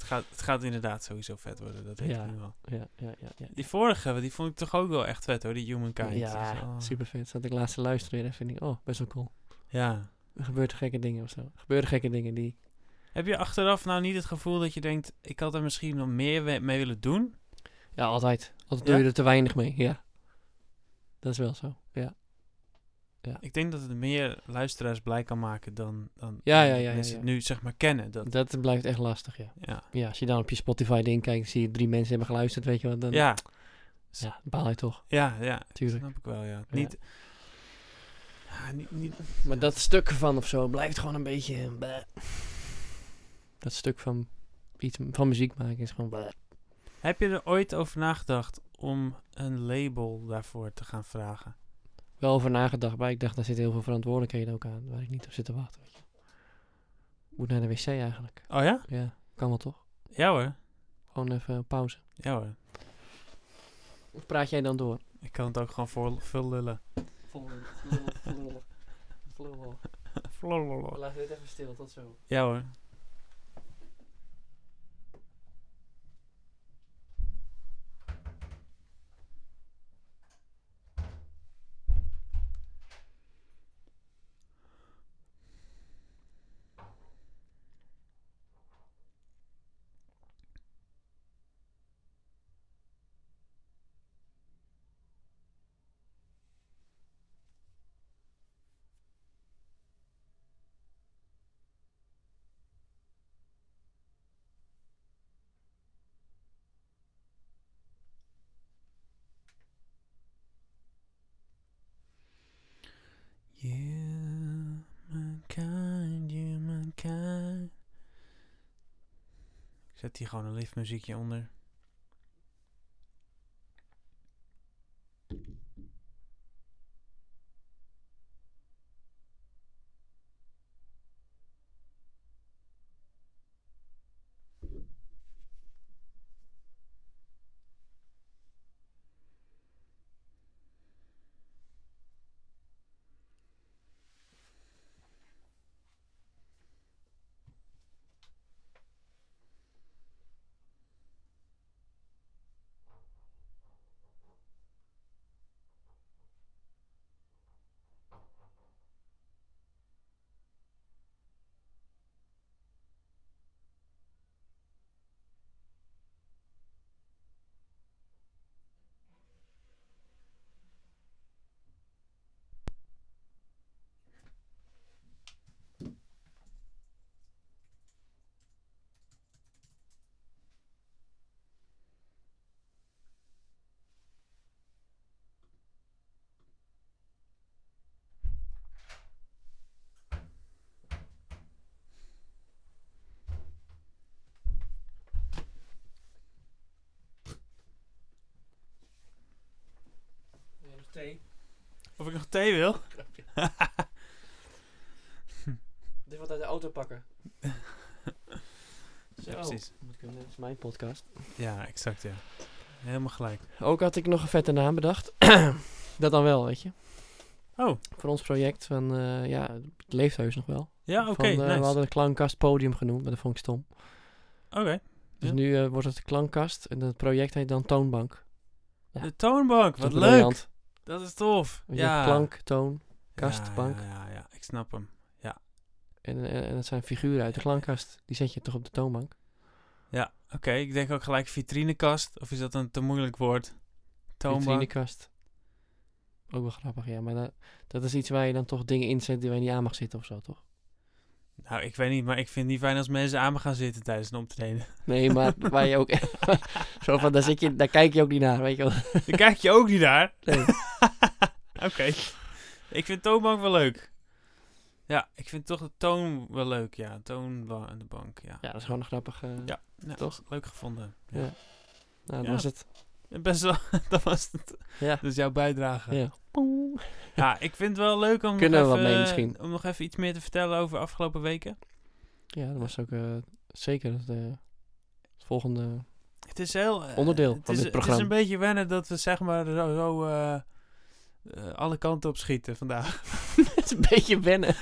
het, gaat, het gaat inderdaad sowieso vet worden. Dat weet Ja. ik nu wel. Ja, ja, ja. ja. Die vorige, die vond ik toch ook wel echt vet hoor. Die Humankind. Ja, wel- super vet. Zat ik laatst te luisteren en vind ik, oh, best wel cool. Ja. Er gebeuren gekke dingen of zo. Er gebeuren gekke dingen die... Heb je achteraf nou niet het gevoel dat je denkt... Ik had er misschien nog meer mee willen doen? Ja, altijd. Altijd doe je er te weinig mee, ja. Dat is wel zo, ja. Ik denk dat het meer luisteraars blij kan maken dan, dan Ja, ja, ja, ja, mensen ja. het nu zeg maar kennen. Dat, Dat blijft echt lastig, ja. ja. Ja, als je dan op je Spotify ding kijkt, zie je drie mensen hebben geluisterd, weet je wat, dan Ja, ja, baal je toch, ja, ja. tuurlijk. Snap ik wel, ja. Niet, ja, niet, niet, Maar dat stuk ervan of zo blijft gewoon een beetje... bleh. Dat stuk van iets van muziek maken is gewoon... bleh. Heb je er ooit over nagedacht om een label daarvoor te gaan vragen? Wel over nagedacht, maar ik dacht, daar zit heel veel verantwoordelijkheden ook aan, waar ik niet op zit te wachten, weet je. Moet naar de wc eigenlijk. Oh ja? Ja, kan wel toch? Ja hoor. Gewoon even pauze. Ja hoor. Of praat jij dan door? Ik kan het ook gewoon voor veel lullen. Vol lullen. Vol Flololol. laten dit even stil, tot zo. Ja hoor. Humankind, humankind. Ik zet hier gewoon een lief muziekje onder. thee? Of ik nog thee wil? Dit wat uit de auto pakken. Ja, precies. Dat is mijn podcast. Ja, exact ja. Helemaal gelijk. Ook had ik nog een vette naam bedacht. dat dan wel, weet je. Oh, Voor ons project van, eh, ja, het leeft heus nog wel. ja, oké. Eh, nice. We hadden een klankkast podium genoemd, maar dat vond ik stom. Oké. Dus Ja. nu eh, wordt het de klankkast en het project heet dan Toonbank. Ja. De toonbank, wat leuk. briljant. Dat is tof. Je Ja. klank, toon Ja, kast, bank. Ja, ja, ja, ik snap hem. en, en, en dat zijn figuren uit de klankkast. Die zet je toch op de toonbank? Ja, oké. Ik denk ook gelijk vitrinekast. Of is dat een te moeilijk woord? Toonbank. Vitrinekast. Ook wel grappig, ja. Maar dat, dat is iets waar je dan toch dingen inzet die waar je niet aan mag zitten of zo, toch? Nou, ik weet niet, maar ik vind het niet fijn als mensen aan me gaan zitten tijdens een optreden. Nee, maar waar je ook... zo van, daar, zit je, daar kijk je ook niet naar, weet je wel. Dan kijk je ook niet naar. Nee. Oké. Ik vind toonbank wel leuk. Ja, ik vind toch de toon wel leuk. Ja, toonbank en de bank. Ja, Ja, dat is gewoon een grappig. eh, Ja. Ja, toch? Leuk gevonden. Ja. Ja. Nou, dat Ja. was het. Best wel, dat was het. Ja. Dus jouw bijdrage. Ja. Ja. ik vind het wel leuk om, Kunnen nog even, mee misschien. om nog even iets meer te vertellen over de afgelopen weken. ja, dat was ook eh, zeker het, eh, het volgende. Het is heel... eh, Onderdeel het van is, dit Het programma. is een beetje wennen dat we zeg maar zo, zo eh, alle kanten op schieten vandaag. het is een beetje wennen.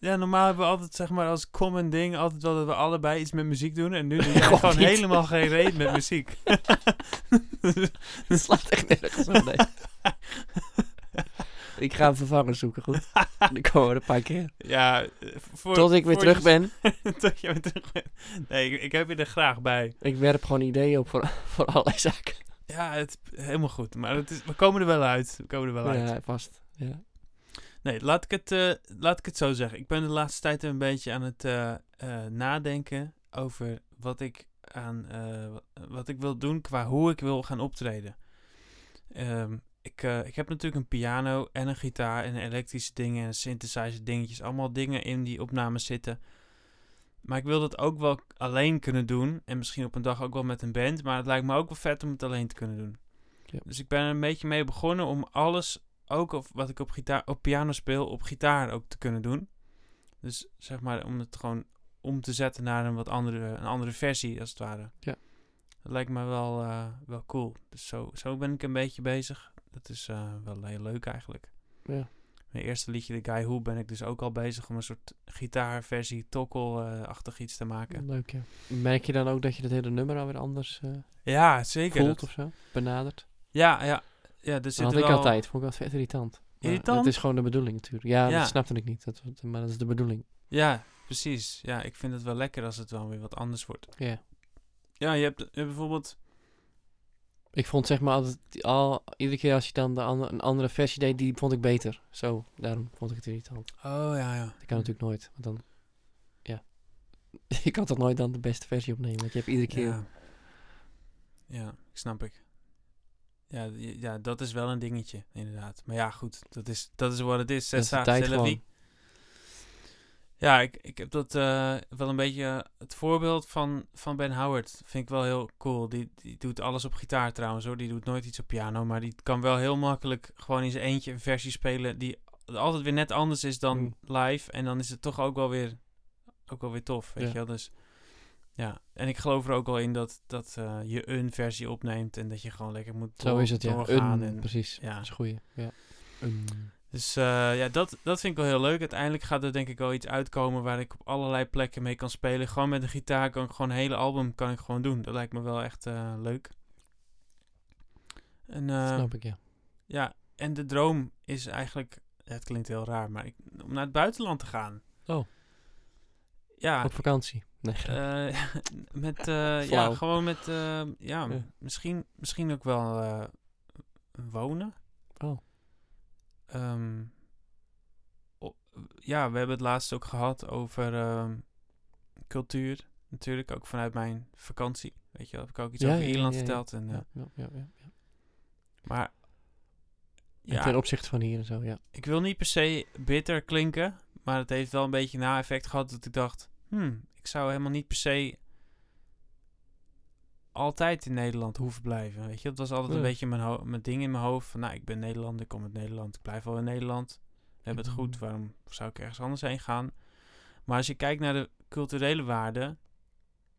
Ja, normaal hebben we altijd zeg maar als common ding altijd wel dat we allebei iets met muziek doen. En nu doe jij Gewoon niet. helemaal geen reet met muziek. Het slaat echt nergens op. Nee. ik ga een vervanger zoeken, goed? Dan komen we er een paar keer. ja, eh, voor, Tot ik weer terug je- ben. Tot je weer terug bent. Nee, ik, ik heb je er graag bij. Ik werp gewoon ideeën op voor, voor allerlei zaken. Ja, het, helemaal goed. Maar het is, we komen er wel uit. We komen er wel uit. Ja, vast. Ja. Nee, laat ik, het, eh, laat ik het zo zeggen. Ik ben de laatste tijd een beetje aan het eh, eh, nadenken over wat ik, aan, wat, ik wil doen qua hoe ik wil gaan optreden. Ehm, ik, ik heb natuurlijk een piano en een gitaar en elektrische dingen en synthesizer dingetjes. Allemaal dingen in die opnames zitten. Maar ik wil dat ook wel alleen kunnen doen. En misschien op een dag ook wel met een band. Maar het lijkt me ook wel vet om het alleen te kunnen doen. Ja. Dus ik ben er een beetje mee begonnen om alles ook of wat ik op, gitaar, op piano speel, op gitaar ook te kunnen doen. Dus zeg maar om het gewoon om te zetten naar een wat andere, een andere versie, als het ware. Ja. Dat lijkt me wel, eh, wel cool. Dus zo, zo ben ik een beetje bezig. Dat is eh, wel heel leuk eigenlijk. Ja. Mijn eerste liedje, The Guy Who, ben ik dus ook al bezig om een soort gitaarversie, tokkel-achtig iets te maken. Leuk, ja. Merk je dan ook dat je het hele nummer alweer anders eh, Ja, zeker. voelt dat- of zo? Benadert? ja, ja. Ja, Dat zit had ik wel... altijd. Vond ik altijd vet irritant. Maar Irritant? Dat is gewoon de bedoeling natuurlijk. Ja, Ja. dat snapte ik niet. Dat, maar dat is de bedoeling. Ja, precies. Ja, ik vind het wel lekker als het wel weer wat anders wordt. Ja. Ja, je hebt, je hebt bijvoorbeeld... Ik vond zeg maar altijd, al, iedere keer als je dan de ander- een andere versie deed, die vond ik beter. Zo, daarom vond ik het irritant. Oh, ja, ja. Dat kan natuurlijk nooit, want dan, ja. je kan toch nooit dan de beste versie opnemen, want je hebt iedere keer... Ja. ja, snap ik. Ja, ja, dat is wel een dingetje, inderdaad. Maar ja, goed, dat is, dat is wat het is. Is de Ja, ik, ik heb dat eh, wel een beetje... eh, het voorbeeld van, van Ben Howard vind ik wel heel cool. Die, die doet alles op gitaar trouwens hoor. Die doet nooit iets op piano. Maar die kan wel heel makkelijk gewoon in zijn eentje een versie spelen... die altijd weer net anders is dan Mm. live. En dan is het toch ook wel weer, ook wel weer tof, weet Ja. je wel. Dus ja, en ik geloof er ook wel in dat, dat eh, je een versie opneemt... en dat je gewoon lekker moet Zo door- is het, ja. Een, en, precies. ja. Dat is een goeie. Ja. Een. Dus eh, ja, dat, dat vind ik wel heel leuk. Uiteindelijk gaat er denk ik wel iets uitkomen waar ik op allerlei plekken mee kan spelen. Gewoon met een gitaar kan ik gewoon een hele album kan ik gewoon doen. Dat lijkt me wel echt eh, leuk. En, eh, Snap ik, ja. ja, en de droom is eigenlijk, het klinkt heel raar, maar ik, om naar het buitenland te gaan. Oh. Ja, Op vakantie. Nee, met, ja, gewoon met, ja, Ja. Misschien, misschien ook wel wonen. Oh. Ehm, ja, we hebben het laatst ook gehad over ehm, cultuur. Natuurlijk ook vanuit mijn vakantie. Weet je heb ik ook iets Ja, over ja, Ierland ja, verteld. En, eh, ja, ja, ja. Maar ja, ten opzichte van hier en zo, ja. ik wil niet per se bitter klinken. Maar het heeft wel een beetje na-effect gehad dat ik dacht... Hmm, ik zou helemaal niet per se altijd in Nederland hoeven blijven. Weet je, dat was altijd een beetje mijn, ding in mijn hoofd. Van, nou, ik ben Nederlander, ik kom uit Nederland, ik blijf wel in Nederland. We hebben het goed, Mhm. waarom zou ik ergens anders heen gaan? Maar als je kijkt naar de culturele waarden,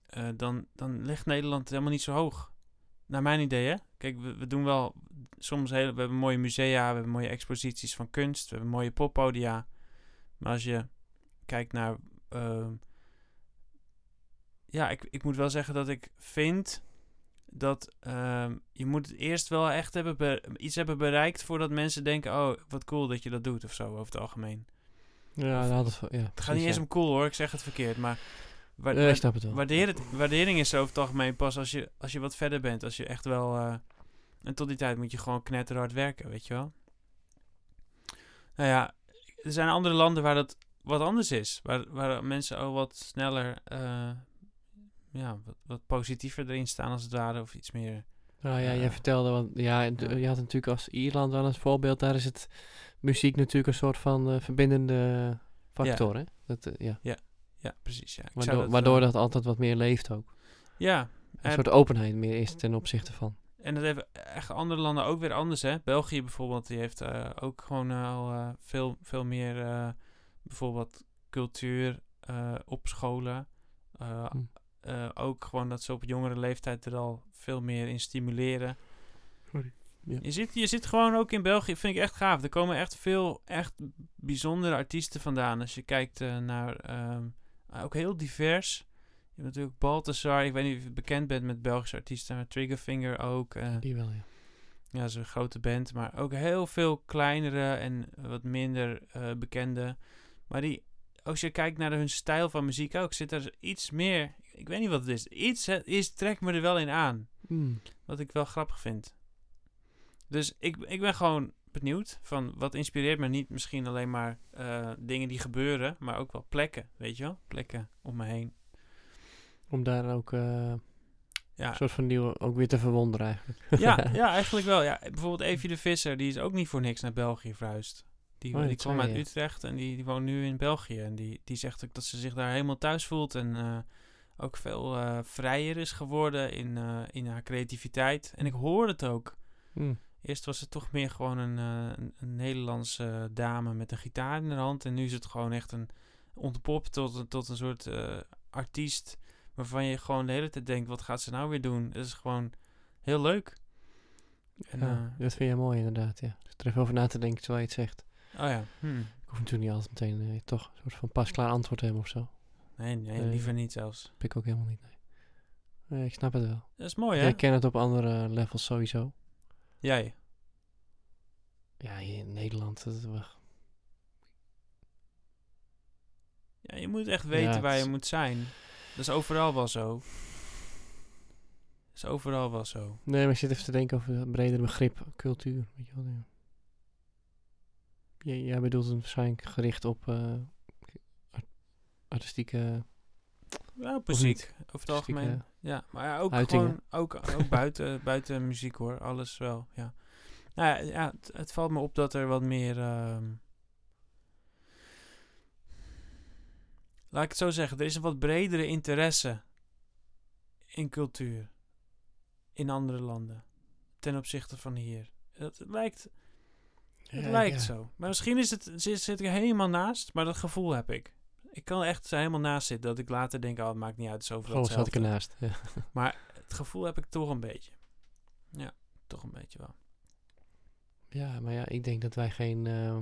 eh, dan, dan ligt Nederland helemaal niet zo hoog. Naar mijn idee, hè? Kijk, we, we doen wel soms hele, we hebben mooie musea, we hebben mooie exposities van kunst, we hebben mooie poppodia. Maar als je kijkt naar, ehm, ja, ik, ik moet wel zeggen dat ik vind dat ehm, je moet het eerst wel echt hebben be- iets hebben bereikt voordat mensen denken, oh, wat cool dat je dat doet of zo, over het algemeen. Ja, dat ja Het gaat niet eens om cool hoor, ik zeg het verkeerd, maar wa- Nee, wa- ik snap het wel. het, waardering is over het algemeen pas als je, als je wat verder bent, als je echt wel, eh, en tot die tijd moet je gewoon knetterhard werken, weet je wel. Nou ja, er zijn andere landen waar dat wat anders is, waar, waar mensen al wat sneller, eh, ja, wat, wat positiever erin staan als het ware, of iets meer Nou ja, jij Eh, vertelde, want ja, ja. je had natuurlijk als Ierland wel als voorbeeld, daar is het muziek natuurlijk een soort van eh, verbindende factor, hè? Dat, eh, ja. Ja, precies. Ja. Ik zou Waardoor, dat, waardoor dat altijd wat meer leeft ook. Ja, Een en, soort openheid meer is ten opzichte van. en dat hebben echt andere landen ook weer anders, hè. België bijvoorbeeld, die heeft ook gewoon al veel, veel meer bijvoorbeeld cultuur op scholen. Hm. Eh, ook gewoon dat ze op jongere leeftijd er al veel meer in stimuleren. Sorry. Ja. Je, zit, je zit gewoon ook in België, vind ik echt gaaf. Er komen echt veel echt bijzondere artiesten vandaan. Als je kijkt eh, naar, ehm, ook heel divers. Je hebt natuurlijk Balthazar, ik weet niet of je bekend bent met Belgische artiesten, maar Triggerfinger ook. eh, Die wel, ja. ja, dat is een grote band, maar ook heel veel kleinere en wat minder bekende. Maar die, als je kijkt naar hun stijl van muziek ook, zit er iets meer. Ik weet niet wat het is. Iets is, trekt me er wel in aan. Hmm. Wat ik wel grappig vind. Dus ik, ik ben gewoon benieuwd van wat inspireert me niet misschien alleen maar eh, dingen die gebeuren, maar ook wel plekken, weet je wel? Plekken om me heen. Om daar ook eh, Ja, een soort van nieuwe, ook weer te verwonderen eigenlijk. ja, ja, eigenlijk wel. Ja, bijvoorbeeld Evie de Visser, die is ook niet voor niks naar België verhuisd. Die, Oh, die kwam uit. Utrecht en die, die woont nu in België. En die, die zegt ook dat ze zich daar helemaal thuis voelt. En eh, ook veel eh, vrijer is geworden in, eh, in haar creativiteit. En ik hoor het ook. Hmm. Eerst was het toch meer gewoon een, eh, een, een Nederlandse dame met een gitaar in haar hand. En nu is het gewoon echt een ontpopt tot, een- tot een soort artiest. Waarvan je gewoon de hele tijd denkt, wat gaat ze nou weer doen? Het is gewoon heel leuk. En, Ja, dat vind jij mooi inderdaad, ja. Dus er even over na te denken terwijl je het zegt. oh ja. Hm. Ik hoef natuurlijk niet altijd meteen toch een soort van pasklaar antwoord te hebben of zo. Nee, nee, Nee. liever niet zelfs. heb ik ook helemaal niet, nee. Nee, ik snap het wel. Dat is mooi, hè? Jij kent het op andere levels sowieso. Jij. Ja, hier in Nederland. Dat, wel- Ja, je moet echt weten het waar je moet zijn. Dat is overal wel zo. Dat is overal wel zo. nee, maar ik zit even te denken over het bredere begrip cultuur. Weet je wel, ja. Jij, jij bedoelt het waarschijnlijk gericht op eh, artistieke... Ja, muziek. Over het algemeen. Ja, maar ja, ook uitingen. gewoon ook, ook buiten, buiten muziek hoor. Alles wel, ja. Nou ja, ja het, het valt me op dat er wat meer... ehm, laat ik het zo zeggen. Er is een wat bredere interesse in cultuur. In andere landen. Ten opzichte van hier. Het lijkt, het Ja, lijkt ja. zo. Maar misschien is het, zit, zit ik er helemaal naast. Maar dat gevoel heb ik. Ik kan echt helemaal naast zitten. Dat ik later denk, oh het maakt niet uit. Het is overal Gewoon zat ik hetzelfde. ernaast. Ja. Het gevoel heb ik toch een beetje. Ja, toch een beetje wel. ja, maar ja, ik denk dat wij geen... eh,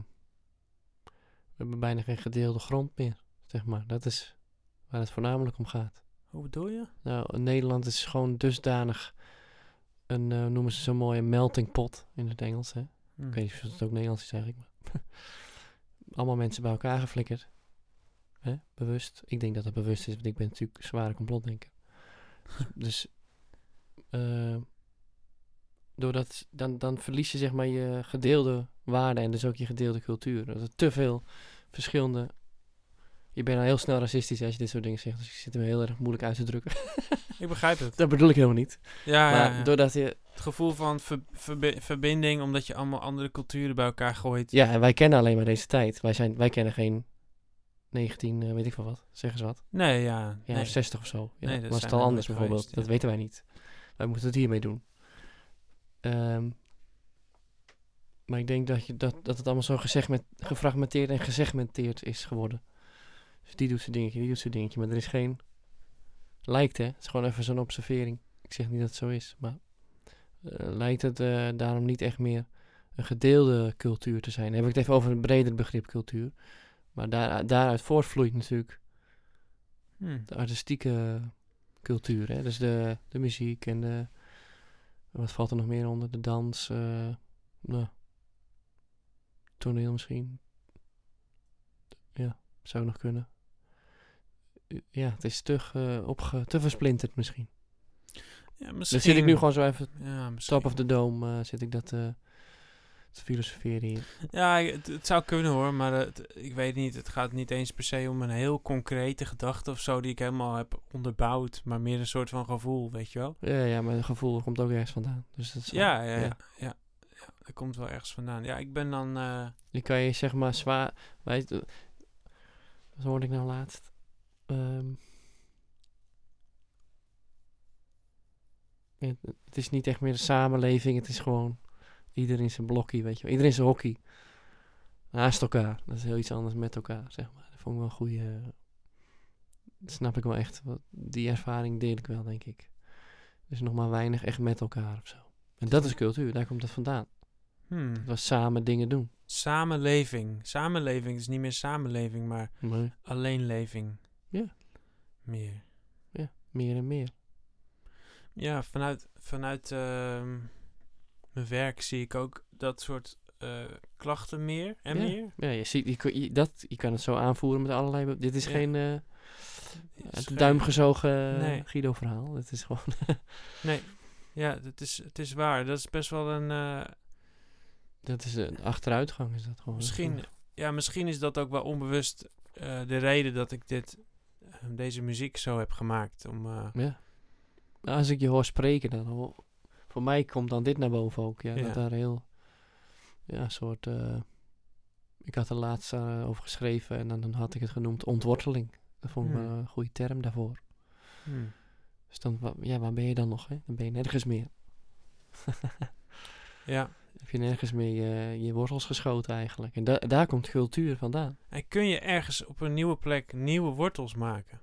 we hebben bijna geen gedeelde grond meer, zeg maar. Dat is waar het voornamelijk om gaat. Hoe bedoel je? Nou, Nederland is gewoon dusdanig een, eh, noemen ze zo mooi, een melting pot in het Engels. Hè? Hm. Ik weet niet of het ook Nederlands is eigenlijk. Maar Allemaal mensen bij elkaar geflikkerd. Hè? Bewust. Ik denk dat het bewust is, want ik ben natuurlijk zware complotdenker. dus eh, doordat, dan, dan verlies je zeg maar je gedeelde waarden en dus ook je gedeelde cultuur. Dat er te veel verschillende... Je bent al heel snel racistisch als je dit soort dingen zegt. Dus ik zit hem heel erg moeilijk uit te drukken. Ik begrijp het. Dat bedoel ik helemaal niet. Ja, ja, maar ja. doordat je... het gevoel van ver- verbi- verbinding, omdat je allemaal andere culturen bij elkaar gooit. Ja, en wij kennen alleen maar deze tijd. Wij, zijn, wij kennen geen 19, eh, weet ik veel wat. Zeg eens wat. Nee, ja. Ja, nee. 60 of zo. Ja, Nee, dat was het al er anders bijvoorbeeld. Dat weten wij niet. Wij moeten het hiermee doen. Ehm, maar ik denk dat, je, dat, dat het allemaal zo gefragmenteerd en gesegmenteerd is geworden. Dus die doet zijn dingetje, die doet zijn dingetje. Maar er is geen... Lijkt hè, het is gewoon even zo'n observering. Ik zeg niet dat het zo is, maar... eh, lijkt het eh, daarom niet echt meer een gedeelde cultuur te zijn. Dan heb ik het even over een breder begrip cultuur. Maar daar, daaruit voortvloeit natuurlijk Hm. de artistieke cultuur. Hè? Dus de, de muziek en de... Wat valt er nog meer onder? De dans. eh nou, toneel misschien. Ja, zou nog kunnen. Ja, het is te, ge- opge, te versplinterd misschien. Ja, Dan misschien. zit ik nu gewoon zo even Ja, misschien. top of the dome. eh, zit ik dat eh, filosoferen hier. Ja, het, het zou kunnen hoor, maar het, ik weet niet. Het gaat niet eens per se om een heel concrete gedachte of zo die ik helemaal heb onderbouwd, maar meer een soort van gevoel, weet je wel? Ja, ja, maar het gevoel komt ook ergens vandaan. Dus dat is Ja, ja, ja. ja. ja, dat komt wel ergens vandaan. Ja, ik ben dan. eh, Die kan je zeg maar zwaar... Wij, wat hoorde ik nou laatst? Ehm, het- het is niet echt meer een samenleving. Het is gewoon iedereen zijn blokkie, weet je wel. Iedereen zijn hockey. Naast elkaar. Dat is heel iets anders met elkaar, zeg maar. Dat vond ik wel een goede... Dat snap ik wel echt. Die ervaring deel ik wel, denk ik. Is nog maar weinig echt met elkaar of zo. En dat is cultuur, daar komt het vandaan. hmm, Dat was samen dingen doen. Samenleving. Samenleving is niet meer samenleving, maar Nee. alleenleving. Ja. Meer. Meer en meer. Ja, vanuit, vanuit ehm, mijn werk zie ik ook dat soort eh, klachten meer en Ja. meer. Ja, je, ziet, je, je- dat, je kan het zo aanvoeren met allerlei... Dit is Ja. geen eh uit is de geen- duim gezogen Nee. Guido-verhaal. Het is gewoon... Nee, ja, het is, het is waar. Dat is best wel een... eh, dat is een achteruitgang, is dat gewoon. misschien, ja, misschien is dat ook wel onbewust eh, de reden dat ik dit, eh, deze muziek zo heb gemaakt. Om, eh, Ja. Nou, Als ik je hoor spreken, dan... voor mij komt dan dit naar boven ook. Ja, Ja. dat daar heel... Ja, een soort... eh, ik had er laatst eh, over geschreven en dan, dan had ik het genoemd ontworteling. Dat vond ik Hmm. een goede term daarvoor. hmm. Dus dan, wa- ja, waar ben je dan nog? Hè? Dan ben je nergens meer. Ja, heb je nergens meer je, je wortels geschoten eigenlijk. En da- daar komt cultuur vandaan. en kun je ergens op een nieuwe plek nieuwe wortels maken?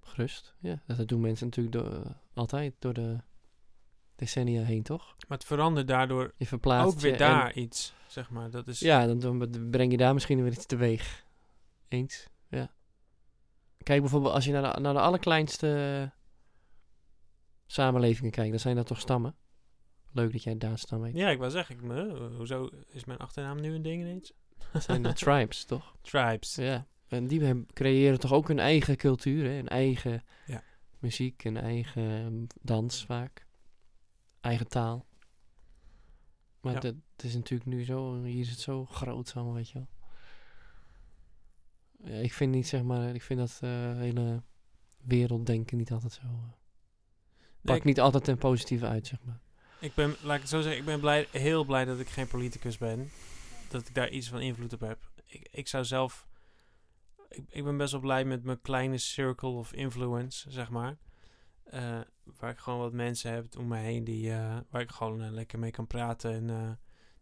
Gerust. Ja, dat doen mensen natuurlijk door, altijd door de decennia heen, toch? Maar het verandert daardoor Je verplaatst ook weer je en- daar iets, zeg maar. Dat is, ja, dan, dan breng je daar misschien weer iets teweeg. Eens, ja. Kijk bijvoorbeeld, als je naar de, naar de allerkleinste samenlevingen kijkt, dan zijn dat toch stammen? Leuk dat jij daar stam weet. Ja, ik wou zeggen, ik, me, hoezo is mijn achternaam nu een ding ineens? Dat zijn de tribes, toch? Tribes. Ja, en die creëren toch ook hun eigen cultuur, hè? hun eigen Ja. muziek, een eigen dans vaak, eigen taal. Maar Ja. dat, is natuurlijk nu zo, hier is het zo groot allemaal, weet je wel. Ja, ik vind niet, zeg maar, ik vind dat eh, hele werelddenken niet altijd zo, pakt ik, niet altijd ten positieve uit, zeg maar. ik ben, laat ik het zo zeggen, ik ben blij, heel blij dat ik geen politicus ben. Dat ik daar iets van invloed op heb. Ik, ik zou zelf... Ik, ik ben best wel blij met mijn kleine circle of influence, zeg maar. Eh, waar ik gewoon wat mensen heb om me heen die, eh, waar ik gewoon eh, lekker mee kan praten. En eh,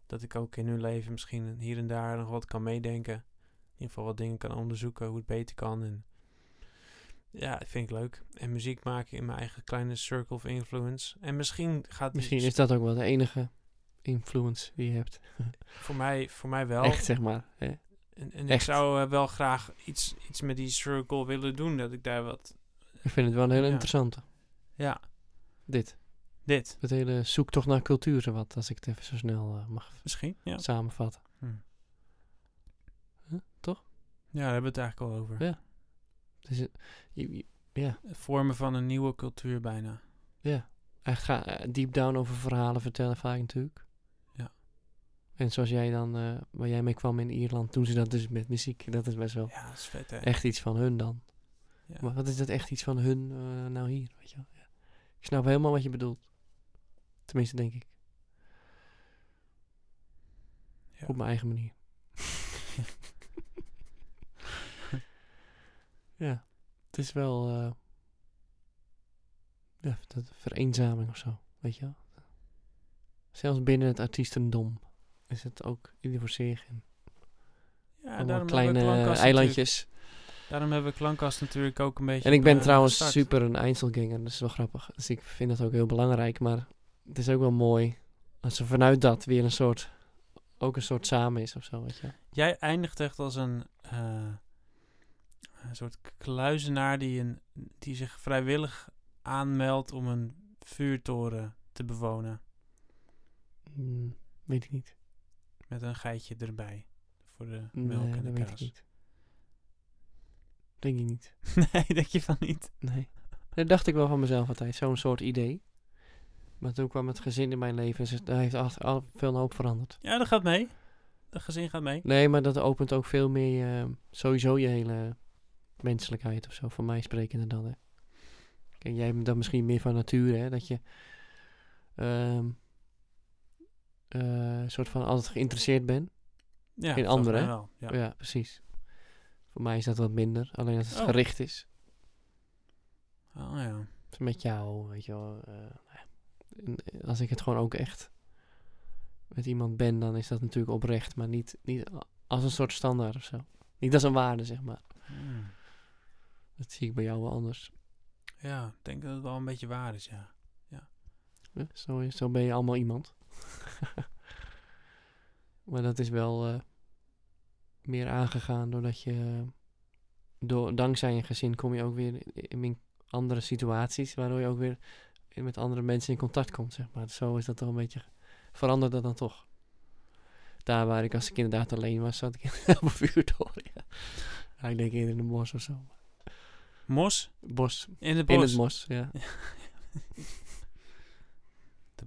dat ik ook in hun leven misschien hier en daar nog wat kan meedenken. In ieder geval wat dingen kan onderzoeken, hoe het beter kan. En ja, dat vind ik leuk. En muziek maken in mijn eigen kleine circle of influence. En misschien gaat Misschien is dat ook wel de enige influence die je hebt. voor mij, voor mij wel. Echt, zeg maar. Hè? En, en ik zou wel graag iets, iets met die circle willen doen. Dat ik daar wat. Ik vind het wel een hele Ja. interessante. Ja, Dit. dit. Het hele zoektocht naar cultuur, zo wat, als ik het even zo snel eh, mag Misschien. Ja. samenvatten. Hm. Huh? Toch? Ja, daar hebben we het eigenlijk al over. Ja. Dus, het- je- je- ja, Het vormen van een nieuwe cultuur bijna. ja. Echt ga eh, deep down over verhalen vertellen vaak natuurlijk. Ja. En zoals jij dan, eh, waar jij mee kwam in Ierland, doen ze dat dus met muziek. Dat is best wel Ja, dat is vet hè. echt iets van hun dan. Ja. Maar wat is dat echt iets van hun nou hier, weet je wel? Ik snap helemaal wat je bedoelt. Tenminste, denk ik. Ja. Op mijn eigen manier. ja, het is wel... eh, ja, dat vereenzaming of zo, weet je wel? Zelfs binnen het artiestendom is het ook ieder voor zich. En Ja, daarom kleine eilandjes. Daarom hebben we Klankkast natuurlijk ook een beetje. En ik ben eh, trouwens super een Einzelganger, dat is wel grappig. Dus ik vind dat ook heel belangrijk, maar het is ook wel mooi als er vanuit dat weer een soort, ook een soort samen is of zo, weet je. Jij eindigt echt als een, eh, een soort kluizenaar die, een, die zich vrijwillig aanmeldt om een vuurtoren te bewonen. Hmm, weet ik niet. Met een geitje erbij. Voor de Nee, melk en de kaas. Denk ik niet. nee, denk je van niet? Nee. Dat dacht ik wel van mezelf altijd, zo'n soort idee. Maar toen kwam het gezin in mijn leven. Dus daar heeft al, al veel een hoop veranderd. Ja, dat gaat mee. Dat gezin gaat mee. Nee, maar dat opent ook veel meer sowieso je hele menselijkheid of zo. Voor mij sprekende dan. Hè. Kijk, jij bent dan misschien meer van nature, hè. Dat je eh, soort van altijd geïnteresseerd bent. Ja, In anderen, wel. Ja. precies. Voor mij is dat wat minder. Alleen dat het Oh. gericht is. Oh ja. Dus met jou, weet je wel. eh, nou eh, als ik het gewoon ook echt met iemand ben, dan is dat natuurlijk oprecht. Maar niet, niet als een soort standaard of zo. Niet als een waarde, zeg maar. Hmm. Dat zie ik bij jou wel anders. Ja, ik denk dat het wel een beetje waar is, ja. Ja, zo, zo ben je allemaal iemand. maar dat is wel eh, meer aangegaan doordat je... Door, dankzij je gezin kom je ook weer in, in andere situaties... waardoor je ook weer met andere mensen in contact komt, zeg maar. Zo is dat toch een beetje... Verandert dat dan toch. Daar waar ik als ik inderdaad alleen was, zat ik op een vuurtoren. Ja. Ja, ik denk eerder in een bos of zo. Mos? Bos. In het bos? In het bos, ja.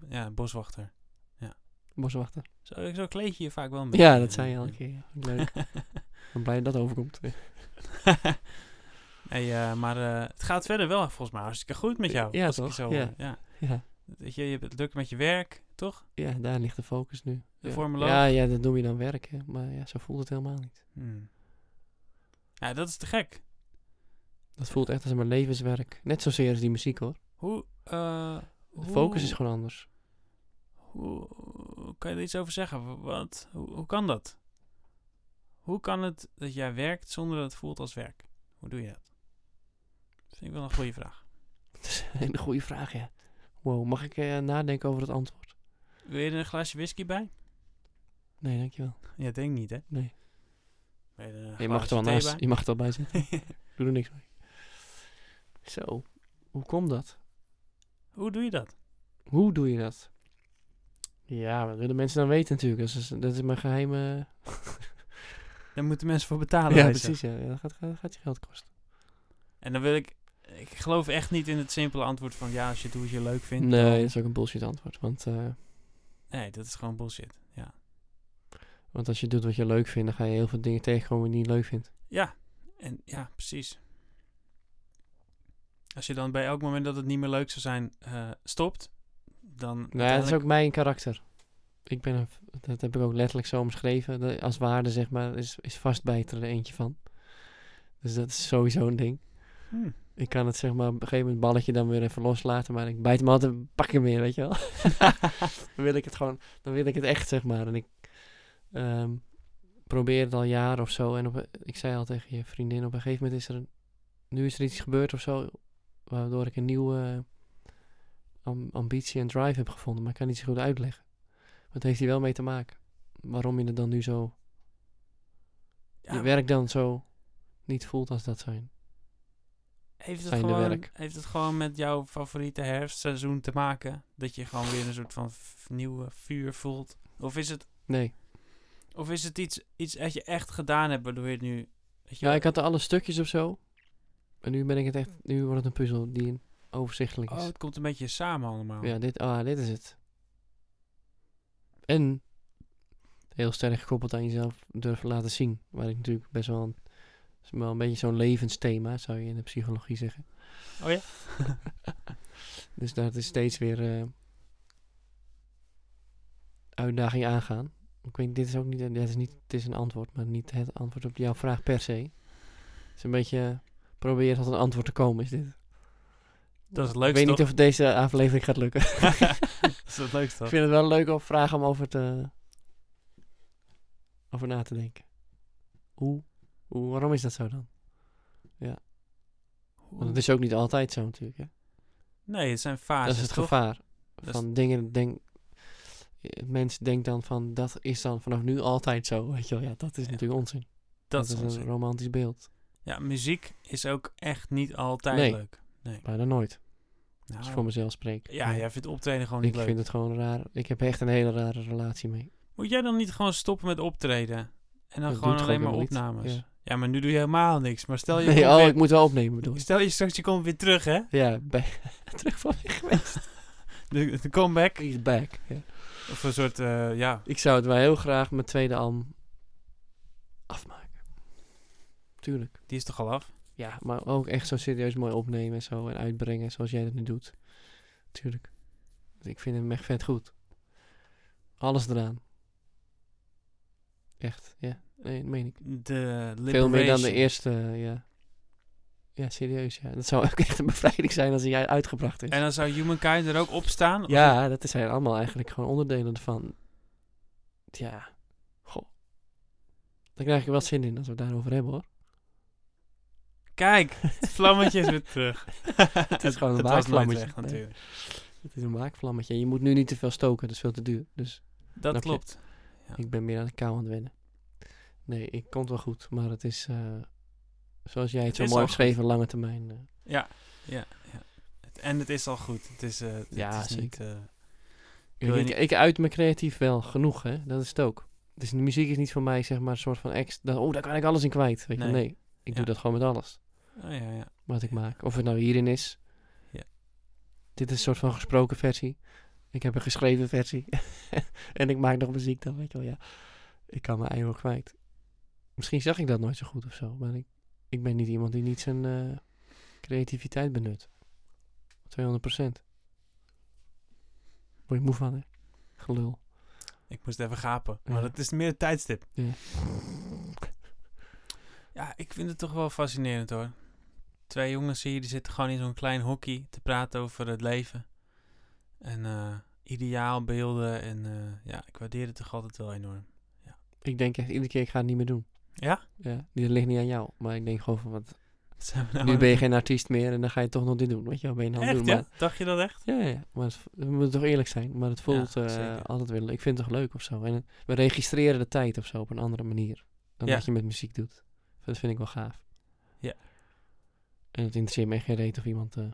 Ja, boswachter. Boswachter. Zo, zo kleed je je vaak wel beetje. Ja, dat zei je al een keer. Leuk. Ik ben blij dat dat overkomt. nee, eh, maar eh, het gaat verder wel volgens mij hartstikke goed met jou. Ja, toch? Zo, Ja. ja. Ja. Je, je hebt het druk met je werk, toch? Ja, daar ligt de focus nu. De ja. formoloog? Ja, ja, dat noem je dan werken. Maar ja, zo voelt het helemaal niet. Hmm. Ja, dat is te gek. Dat voelt echt als mijn levenswerk. Net zozeer als die muziek hoor. Hoe, eh, De hoe- focus is gewoon anders. Hoe kan je er iets over zeggen? Wat, hoe, hoe kan dat? Hoe kan het dat jij werkt zonder dat het voelt als werk? Hoe doe je dat? Dat vind ik wel een goede vraag. Dat is een hele goede vraag, ja. Wow, mag ik eh, nadenken over het antwoord? Wil je er een glaasje whisky bij? Nee, dankjewel. Ja, denk niet, hè? Nee. Je, Je mag, er wel naast, bij? je mag er wel bij zitten. Doe er niks mee. Zo, hoe komt dat? Hoe doe je dat? Hoe doe je dat? Ja, wat willen mensen dan weten natuurlijk. Dat is, dat is mijn geheime... Daar moeten mensen voor betalen. ja, precies. Ja. Ja, dat gaat, gaat, gaat je geld kosten. En dan wil ik... Ik geloof echt niet in het simpele antwoord van... Ja, als je doet wat je leuk vindt. Nee, dan- dat is ook een bullshit antwoord. Want, eh, nee, dat is gewoon bullshit. Ja. want als je doet wat je leuk vindt, dan ga je heel veel dingen tegenkomen die je niet leuk vindt. Ja, en ja, precies. Als je dan bij elk moment dat het niet meer leuk zou zijn eh, stopt, dan... Nou ja, dat is ook mijn karakter. Ik ben een, dat heb ik ook letterlijk zo omschreven. Als waarde, zeg maar, is, is vastbijten er eentje van. Dus dat is sowieso een ding. Hmm. Ik kan het zeg maar op een gegeven moment balletje dan weer even loslaten, maar ik bijt hem altijd, pak hem weer, weet je wel. dan wil ik het gewoon, dan wil ik het echt, zeg maar. En ik ehm, probeer het al jaren of zo. En op, ik zei al tegen je vriendin, op een gegeven moment is er een, nu is er iets gebeurd of zo, waardoor ik een nieuwe ambitie en drive heb gevonden. Maar ik kan niet zo goed uitleggen. Wat heeft hier wel mee te maken? Waarom je het dan nu zo, Ja, je werk dan zo niet voelt als dat zijn. heeft, het gewoon, heeft het gewoon met jouw favoriete herfstseizoen te maken? Dat je gewoon weer een soort van nieuwe vuur voelt? Of is het, Nee. of is het iets, iets dat je echt gedaan hebt waardoor je het nu... je Ja, ik had er alle stukjes of zo. En nu ben ik het echt, nu wordt het een puzzel die overzichtelijk Oh, is. het komt een beetje samen allemaal. Ja, dit, ah, dit is het. En heel sterk gekoppeld aan jezelf durven laten zien. Waar ik natuurlijk best wel een, wel een beetje zo'n levensthema, zou je in de psychologie zeggen. Oh ja? Dus dat is steeds weer eh, uitdaging aangaan. Ik weet, dit is ook niet, dit is niet, het is een antwoord, maar niet het antwoord op jouw vraag per se. Het is een beetje proberen tot een antwoord te komen, is dit. Dat is het Ik leukste, weet niet of deze aflevering gaat lukken. dat is het leukste, Ik vind het wel een leuke vraag om over, te, over na te denken. Hoe, hoe? Waarom is dat zo dan? Want het is ook niet altijd zo natuurlijk. Hè? Nee, het zijn fases, dat is het toch? gevaar. Is- Van dingen, denk, het mens denkt dan van, dat is dan vanaf nu altijd zo. Weet je wel, ja, dat is Ja, natuurlijk onzin. Dat, is een romantisch beeld. Ja, muziek is ook echt niet altijd Nee. leuk. Nee. Bijna nooit, Nou, als ik voor mezelf spreek. ja, jij vindt optreden gewoon ik niet leuk. vind het gewoon raar. Ik heb echt een hele rare relatie mee. Moet jij dan niet gewoon stoppen met optreden? En dan Dat gewoon alleen maar opnames? Ja. maar nu doe je helemaal niks. Maar stel je, Nee, oh, weer- ik moet wel opnemen bedoel stel je straks je komt weer terug, hè? Ja, bij, terug van weg geweest. de, de comeback. He's back. Ja. Of een soort, eh, ja. Ik zou het wel heel graag mijn tweede album afmaken. Tuurlijk. Die is toch al af? Ja, maar ook echt zo serieus mooi opnemen en zo. En uitbrengen zoals jij dat nu doet. Tuurlijk. Ik vind hem echt vet goed. Alles eraan. Echt, ja. Nee, dat meen ik. De Veel meer dan de eerste, ja. Ja, serieus, ja. Dat zou ook echt een bevrijding zijn als hij uitgebracht is. En dan zou Humankind er ook op staan? Of- Ja, dat zijn allemaal eigenlijk gewoon onderdelen ervan. Ja, goh. Dan krijg ik wel zin in als we het daarover hebben, hoor. Kijk, het vlammetje is weer terug. Het is gewoon een waakvlammetje. weg, Nee. natuurlijk. Het is een waakvlammetje. En je moet nu niet te veel stoken, dat is veel te duur. Dus Dat klopt. Ja. ik ben meer aan de kou aan het wennen. Nee, ik komt wel goed, maar het is, eh, zoals jij het, Het zo mooi beschreven, lange termijn. eh. Ja, ja, ja. Het- En het is al goed. Het is, eh, het Ja, is niet... zeker. je ik, ik uit me creatief wel genoeg, hè. Dat is het ook. Dus de muziek is niet voor mij, zeg maar, een soort van ex... Oh, daar kan ik alles in kwijt, weet je. Nee. Nee, ik Ja. doe dat gewoon met alles. Oh ja, ja. wat ik maak. Of het nou hierin is. Ja. Dit is een soort van gesproken versie. Ik heb een geschreven versie. en ik maak nog muziek dan, weet je wel. Ja, ik kan mijn ei wel kwijt. Misschien zag ik dat nooit zo goed of zo. Maar ik, ik ben niet iemand die niet zijn eh, creativiteit benut. 200 procent. Word je moe van, hè? Gelul. Ik moest even gapen. Maar Ja. dat is meer een tijdstip. Ja. Ja, ik vind het toch wel fascinerend hoor. Twee jongens hier, die zitten gewoon in zo'n klein hockey te praten over het leven. En eh, ideaalbeelden. En eh, ja, ik waardeer het toch altijd wel enorm. Ik denk echt iedere keer, ik ga het niet meer doen. Ja? Ja, dit ligt niet aan jou. Maar ik denk gewoon van, wat, nou nu ben je geen artiest meer en dan ga je toch nog dit doen. Weet je wel, ben je nou aan het Echt, doen. ja? Maar, Dacht je dat echt? Ja, ja, ja. maar het, we moeten toch eerlijk zijn. Maar het voelt Ja, eh, altijd weer leuk. Ik vind het toch leuk of zo. En het- we registreren de tijd of zo op een andere manier. Dan Ja. wat je met muziek doet. Dat vind ik wel gaaf. Ja. En het interesseert me echt geen reet of iemand eh,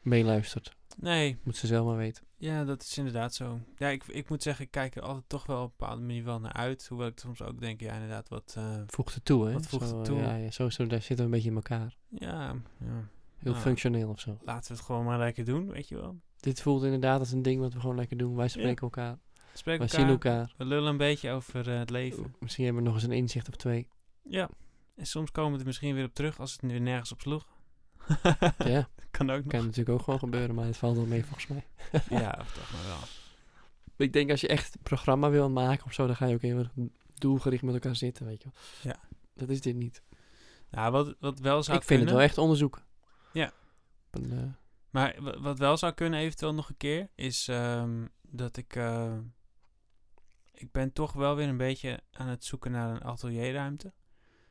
meeluistert. Nee, Moet ze zelf maar weten. ja, dat is inderdaad zo. Ja, ik, ik moet zeggen, ik kijk er altijd toch wel op een bepaalde manier wel naar uit. Hoewel ik soms ook denk, ja, inderdaad, wat... eh, Voegt het toe, hè? Wat voegt Zo, het toe? Ja, ja, zo, daar zitten we een beetje in elkaar. ja, ja, Heel Nou. functioneel of zo. laten we het gewoon maar lekker doen, weet je wel. Dit voelt inderdaad als een ding wat we gewoon lekker doen. Wij spreken elkaar. Wij elkaar, zien elkaar. we lullen een beetje over eh, het leven. Misschien hebben we nog eens een inzicht of twee. Ja. En soms komen we er misschien weer op terug als het nu nergens op sloeg. ja, kan ook kan nog. natuurlijk ook gewoon gebeuren, maar het valt wel mee volgens mij. ja, of toch maar wel. Ik denk als je echt een programma wil maken of zo, dan ga je ook heel erg doelgericht met elkaar zitten, weet je wel. Ja. Dat is dit niet. Nou, wat, wat wel zou ik vind kunnen... het wel echt onderzoeken. Ja. Een, eh, Maar wa- wat wel zou kunnen eventueel nog een keer, is ehm, dat ik... eh, ik ben toch wel weer een beetje aan het zoeken naar een atelierruimte.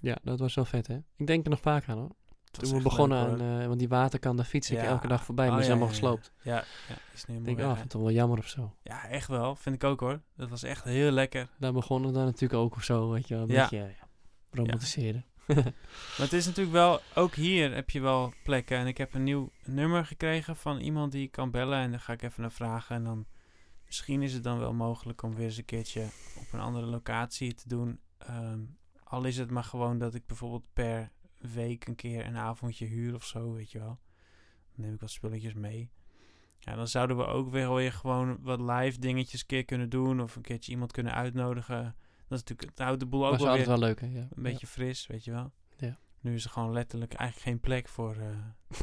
Ja, dat was wel vet, hè? Ik denk er nog vaak aan, hoor. Toen we begonnen leuk, aan, eh, want die waterkant, daar fiets ik Ja. elke dag voorbij, maar Oh, die is ja, allemaal ja, gesloopt. Ja, ja is nu Ik helemaal denk, vind het toch wel jammer of zo. Ja, echt wel. Vind ik ook hoor. Dat was echt heel lekker. Daar begonnen we dan natuurlijk ook of zo, weet je wel. Een Ja. beetje ja, romantiseren. Maar het is natuurlijk wel, ook hier heb je wel plekken. En ik heb een nieuw nummer gekregen van iemand die ik kan bellen. En daar ga ik even naar vragen. En dan misschien is het dan wel mogelijk om weer eens een keertje op een andere locatie te doen. Ehm, al is het maar gewoon dat ik bijvoorbeeld per week een keer een avondje huur of zo, weet je wel. Dan neem ik wat spulletjes mee. Ja, dan zouden we ook weer, weer gewoon wat live dingetjes een keer kunnen doen. Of een keertje iemand kunnen uitnodigen. Dat is natuurlijk, het houdt de boel ook wel weer altijd wel leuk, hè? Ja. een beetje fris, weet je wel. Ja. Nu is er gewoon letterlijk eigenlijk geen plek voor. eh,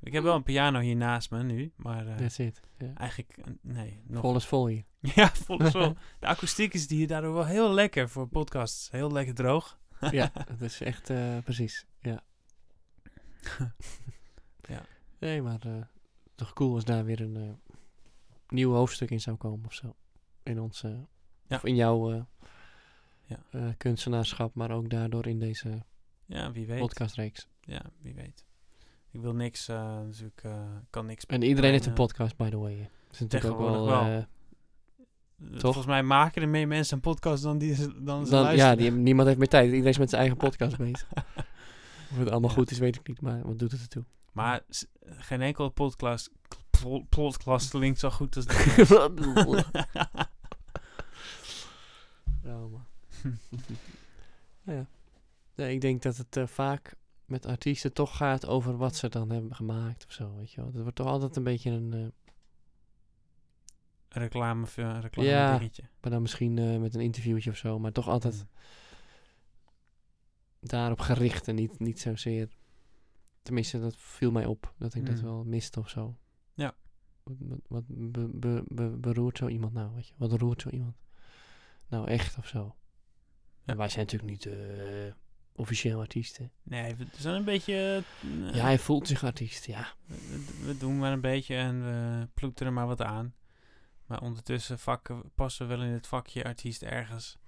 ik heb wel een piano hier naast me nu, maar eh, that's it. Eigenlijk eh, nee. Nog, Vol is vol hier. ja, vol is vol. De akoestiek is hier daardoor wel heel lekker voor podcasts. Heel lekker droog. ja, dat is echt eh, precies. Ja. Ja. Nee, maar toch cool als daar weer een nieuw hoofdstuk in zou komen of zo. In Ja. of in jouw Ja. kunstenaarschap, maar ook daardoor in deze Ja, wie weet. podcastreeks. Ja, wie weet. Ik wil niks, eh natuurlijk, eh, kan niks. En iedereen heeft een podcast, by the way. Dat is natuurlijk ook wel... Wel. eh, toch? Volgens mij maken er meer mensen een podcast dan die dan ze dan, ja, die, niemand heeft meer tijd. Iedereen is met zijn eigen podcast bezig. Of het allemaal Ja. goed is, weet ik niet, maar wat doet het ertoe? Maar geen enkele podcast, podcast klinkt zo goed als dit. Oh, man. ja. Nee, ik denk dat het vaak met artiesten toch gaat over wat ze dan hebben gemaakt of zo, weet je wel. Dat wordt toch altijd een beetje een... eh, reclame, reclame Ja. dingetje. Maar dan misschien eh, met een interviewtje of zo. Maar toch altijd daarop gericht en niet, niet zozeer... Tenminste, dat viel mij op. Dat ik dat Mm. wel miste of zo. Ja. Wat, wat, wat be- be- be- beroert zo iemand nou, weet je? Wat roert zo iemand? Nou, echt of zo. Ja. En wij zijn natuurlijk niet eh, officieel artiesten. Nee, we zijn een beetje... eh, Ja, hij voelt zich artiest, ja. we, we doen maar een beetje en we ploeteren maar wat aan. Maar ondertussen vakken, passen we wel in het vakje artiest ergens.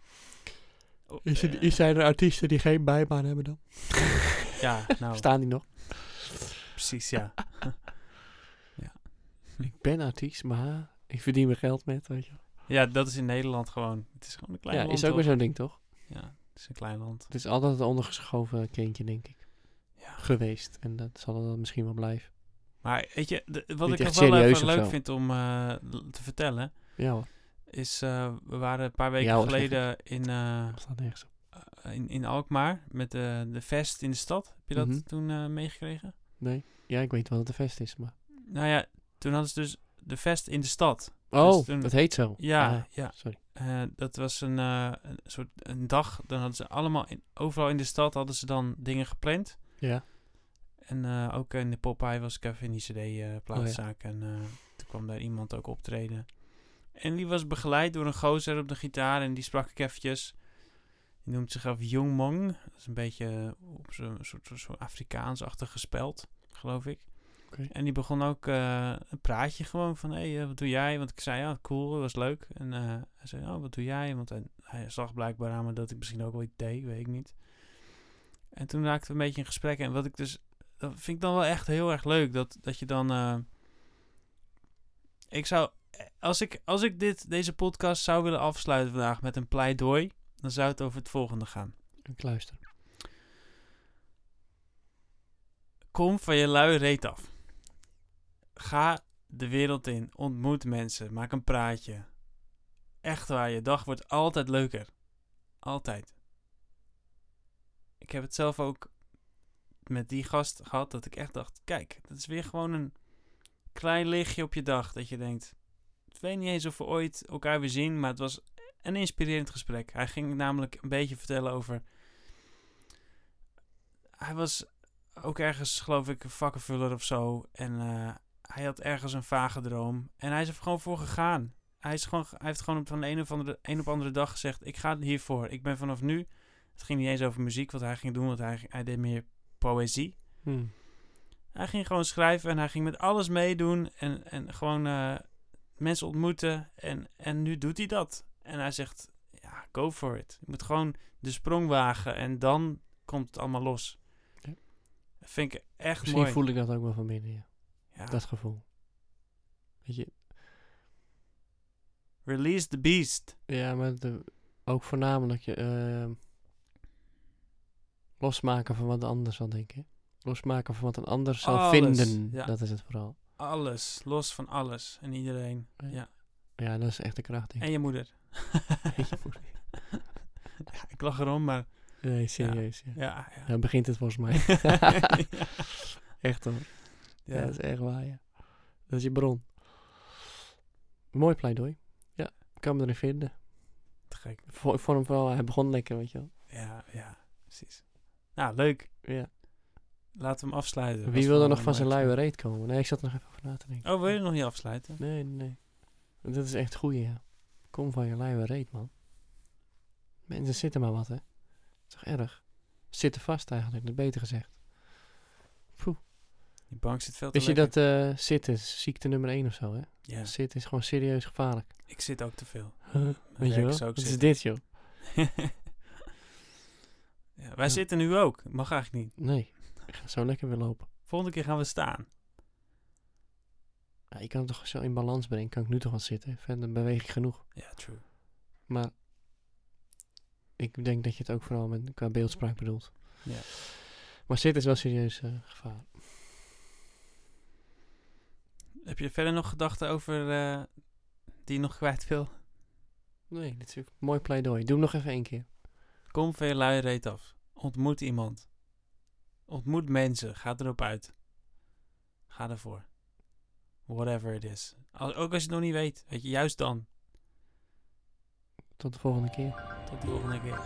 Oh, eh, zijn er artiesten die geen bijbaan hebben dan? Ja, nou, Staan die nog? precies, ja. Ik ben artiest, maar ik verdien mijn geld met, weet je. Ja, dat is in Nederland gewoon. Het is gewoon een klein Ja, land. is ook weer zo'n ding, toch? Ja, is een klein land. Het is altijd het ondergeschoven kindje, denk ik. Ja. Geweest. En dat zal dan misschien wel blijven. Maar weet je, de- wat Niet ik wel even leuk vind om eh, te vertellen, Ja hoor, is eh, we waren een paar weken Ja, hoor, zeg geleden in, eh, dat in, in Alkmaar met de, de fest in de stad. Heb je dat Mhm. toen meegekregen? Nee? Ja, ik weet wel dat het een fest is, maar... Nou ja, toen hadden ze dus de fest in de stad. Oh, Dus toen- dat heet zo. Ja, Ah, ja. Sorry. Eh, dat was een, eh, een soort een dag. Dan hadden ze allemaal in, overal in de stad hadden ze dan dingen gepland. Ja. En eh, ook in de Popeye was ik even in die Oh, CD-plaatszaak. En eh, toen kwam daar iemand ook optreden. En die was begeleid door een gozer op de gitaar. En die sprak ik eventjes. Die noemt zichzelf Young Mong. Dat is een beetje op zo'n soort, soort, soort Afrikaans-achtig gespeld, geloof ik. En die begon ook eh, een praatje gewoon van... Hé, hey, eh, wat doe jij? Want ik zei, ja, cool, dat was leuk. En eh, hij zei, oh, wat doe jij? Want hij, hij zag blijkbaar aan me dat ik misschien ook wel iets deed, weet ik niet. En toen raakten we een beetje in gesprek. En wat ik dus... Dat vind ik dan wel echt heel erg leuk. Dat, dat je dan... ik zou... Als ik, als ik dit, deze podcast zou willen afsluiten vandaag met een pleidooi... Dan zou het over het volgende gaan. Ik luister. Kom van je lui reet af. Ga de wereld in. Ontmoet mensen. Maak een praatje. Echt waar, je dag wordt altijd leuker. Altijd. Ik heb het zelf ook met die gast gehad dat ik echt dacht: kijk, dat is weer gewoon een klein lichtje op je dag. Dat je denkt: ik weet niet eens of we ooit elkaar weer zien, maar het was een inspirerend gesprek. Hij ging namelijk een beetje vertellen over. Hij was ook ergens, geloof ik, een vakkenvuller of zo. En eh, hij had ergens een vage droom. En hij is er gewoon voor gegaan. Hij, is gewoon, hij heeft gewoon op van de een of andere, een op andere dag gezegd: Ik ga hiervoor. Ik ben vanaf nu. Het ging niet eens over muziek wat hij ging doen, want hij, hij deed meer poëzie. Hm. Hij ging gewoon schrijven en hij ging met alles meedoen. En, en gewoon eh, mensen ontmoeten. En, en nu doet hij dat. En hij zegt: Ja, go for it. Je moet gewoon de sprong wagen. En dan komt het allemaal los. Ja. Dat vind ik echt Misschien mooi. voel ik dat ook wel van binnen, ja. Ja. Dat gevoel. Weet je, Release the beast. ja, maar de, ook voornamelijk je ehm, losmaken van wat de ander zal denken. Losmaken van wat een ander zal Alles, vinden. ja. Dat is het vooral. Alles. Los van alles en iedereen. Ja. Ja. Ja, dat is echt de kracht. En je moeder. Je moeder. ja, ik lach erom, maar Nee, serieus. Ja. ja. ja. Dan begint het volgens mij. echt hoor. Ja. Ja. dat is echt waar, ja. Dat is je bron. Mooi pleidooi. Ja, ik kan me erin vinden. Te gek. Ik vo- ik vond hem wel, hij begon lekker, weet je wel. Ja, ja, precies. Nou, leuk. Ja. Laten we hem afsluiten. Was Wie wil er nog van zijn luie reet komen? Nee, ik zat er nog even over na te denken. Oh, wil je nog niet afsluiten? Nee, nee. Dat is echt goeie, ja. Kom van je luie reet, man. Mensen zitten maar wat, hè. is toch erg? Zitten vast eigenlijk, dat beter gezegd. Die bank zit veel te Wist je lekker. dat eh, zitten is ziekte nummer 1 of zo, hè? Ja, Zitten is gewoon serieus gevaarlijk. ik zit ook te veel. Weet je wel? is ook Wat is zitten. dit, joh? ja, wij Ja. zitten nu ook. Mag eigenlijk niet. Nee, ik ga zo lekker weer lopen. Volgende keer gaan we staan. Ja, je kan het toch zo in balans brengen. Kan ik nu toch wel zitten? Verder beweeg ik genoeg. Ja, true. Maar ik denk dat je het ook vooral met, qua beeldspraak bedoelt. Ja. Maar zitten is wel serieus eh, gevaar. Heb je verder nog gedachten over eh, die je nog kwijt wil? Nee, een mooi pleidooi. Doe hem nog even één keer. Kom van je reet af. Ontmoet iemand. Ontmoet mensen. Ga erop uit. Ga ervoor. Whatever it is. Al- ook als je het nog niet weet. Weet je, juist dan. Tot de volgende keer. Tot de volgende keer.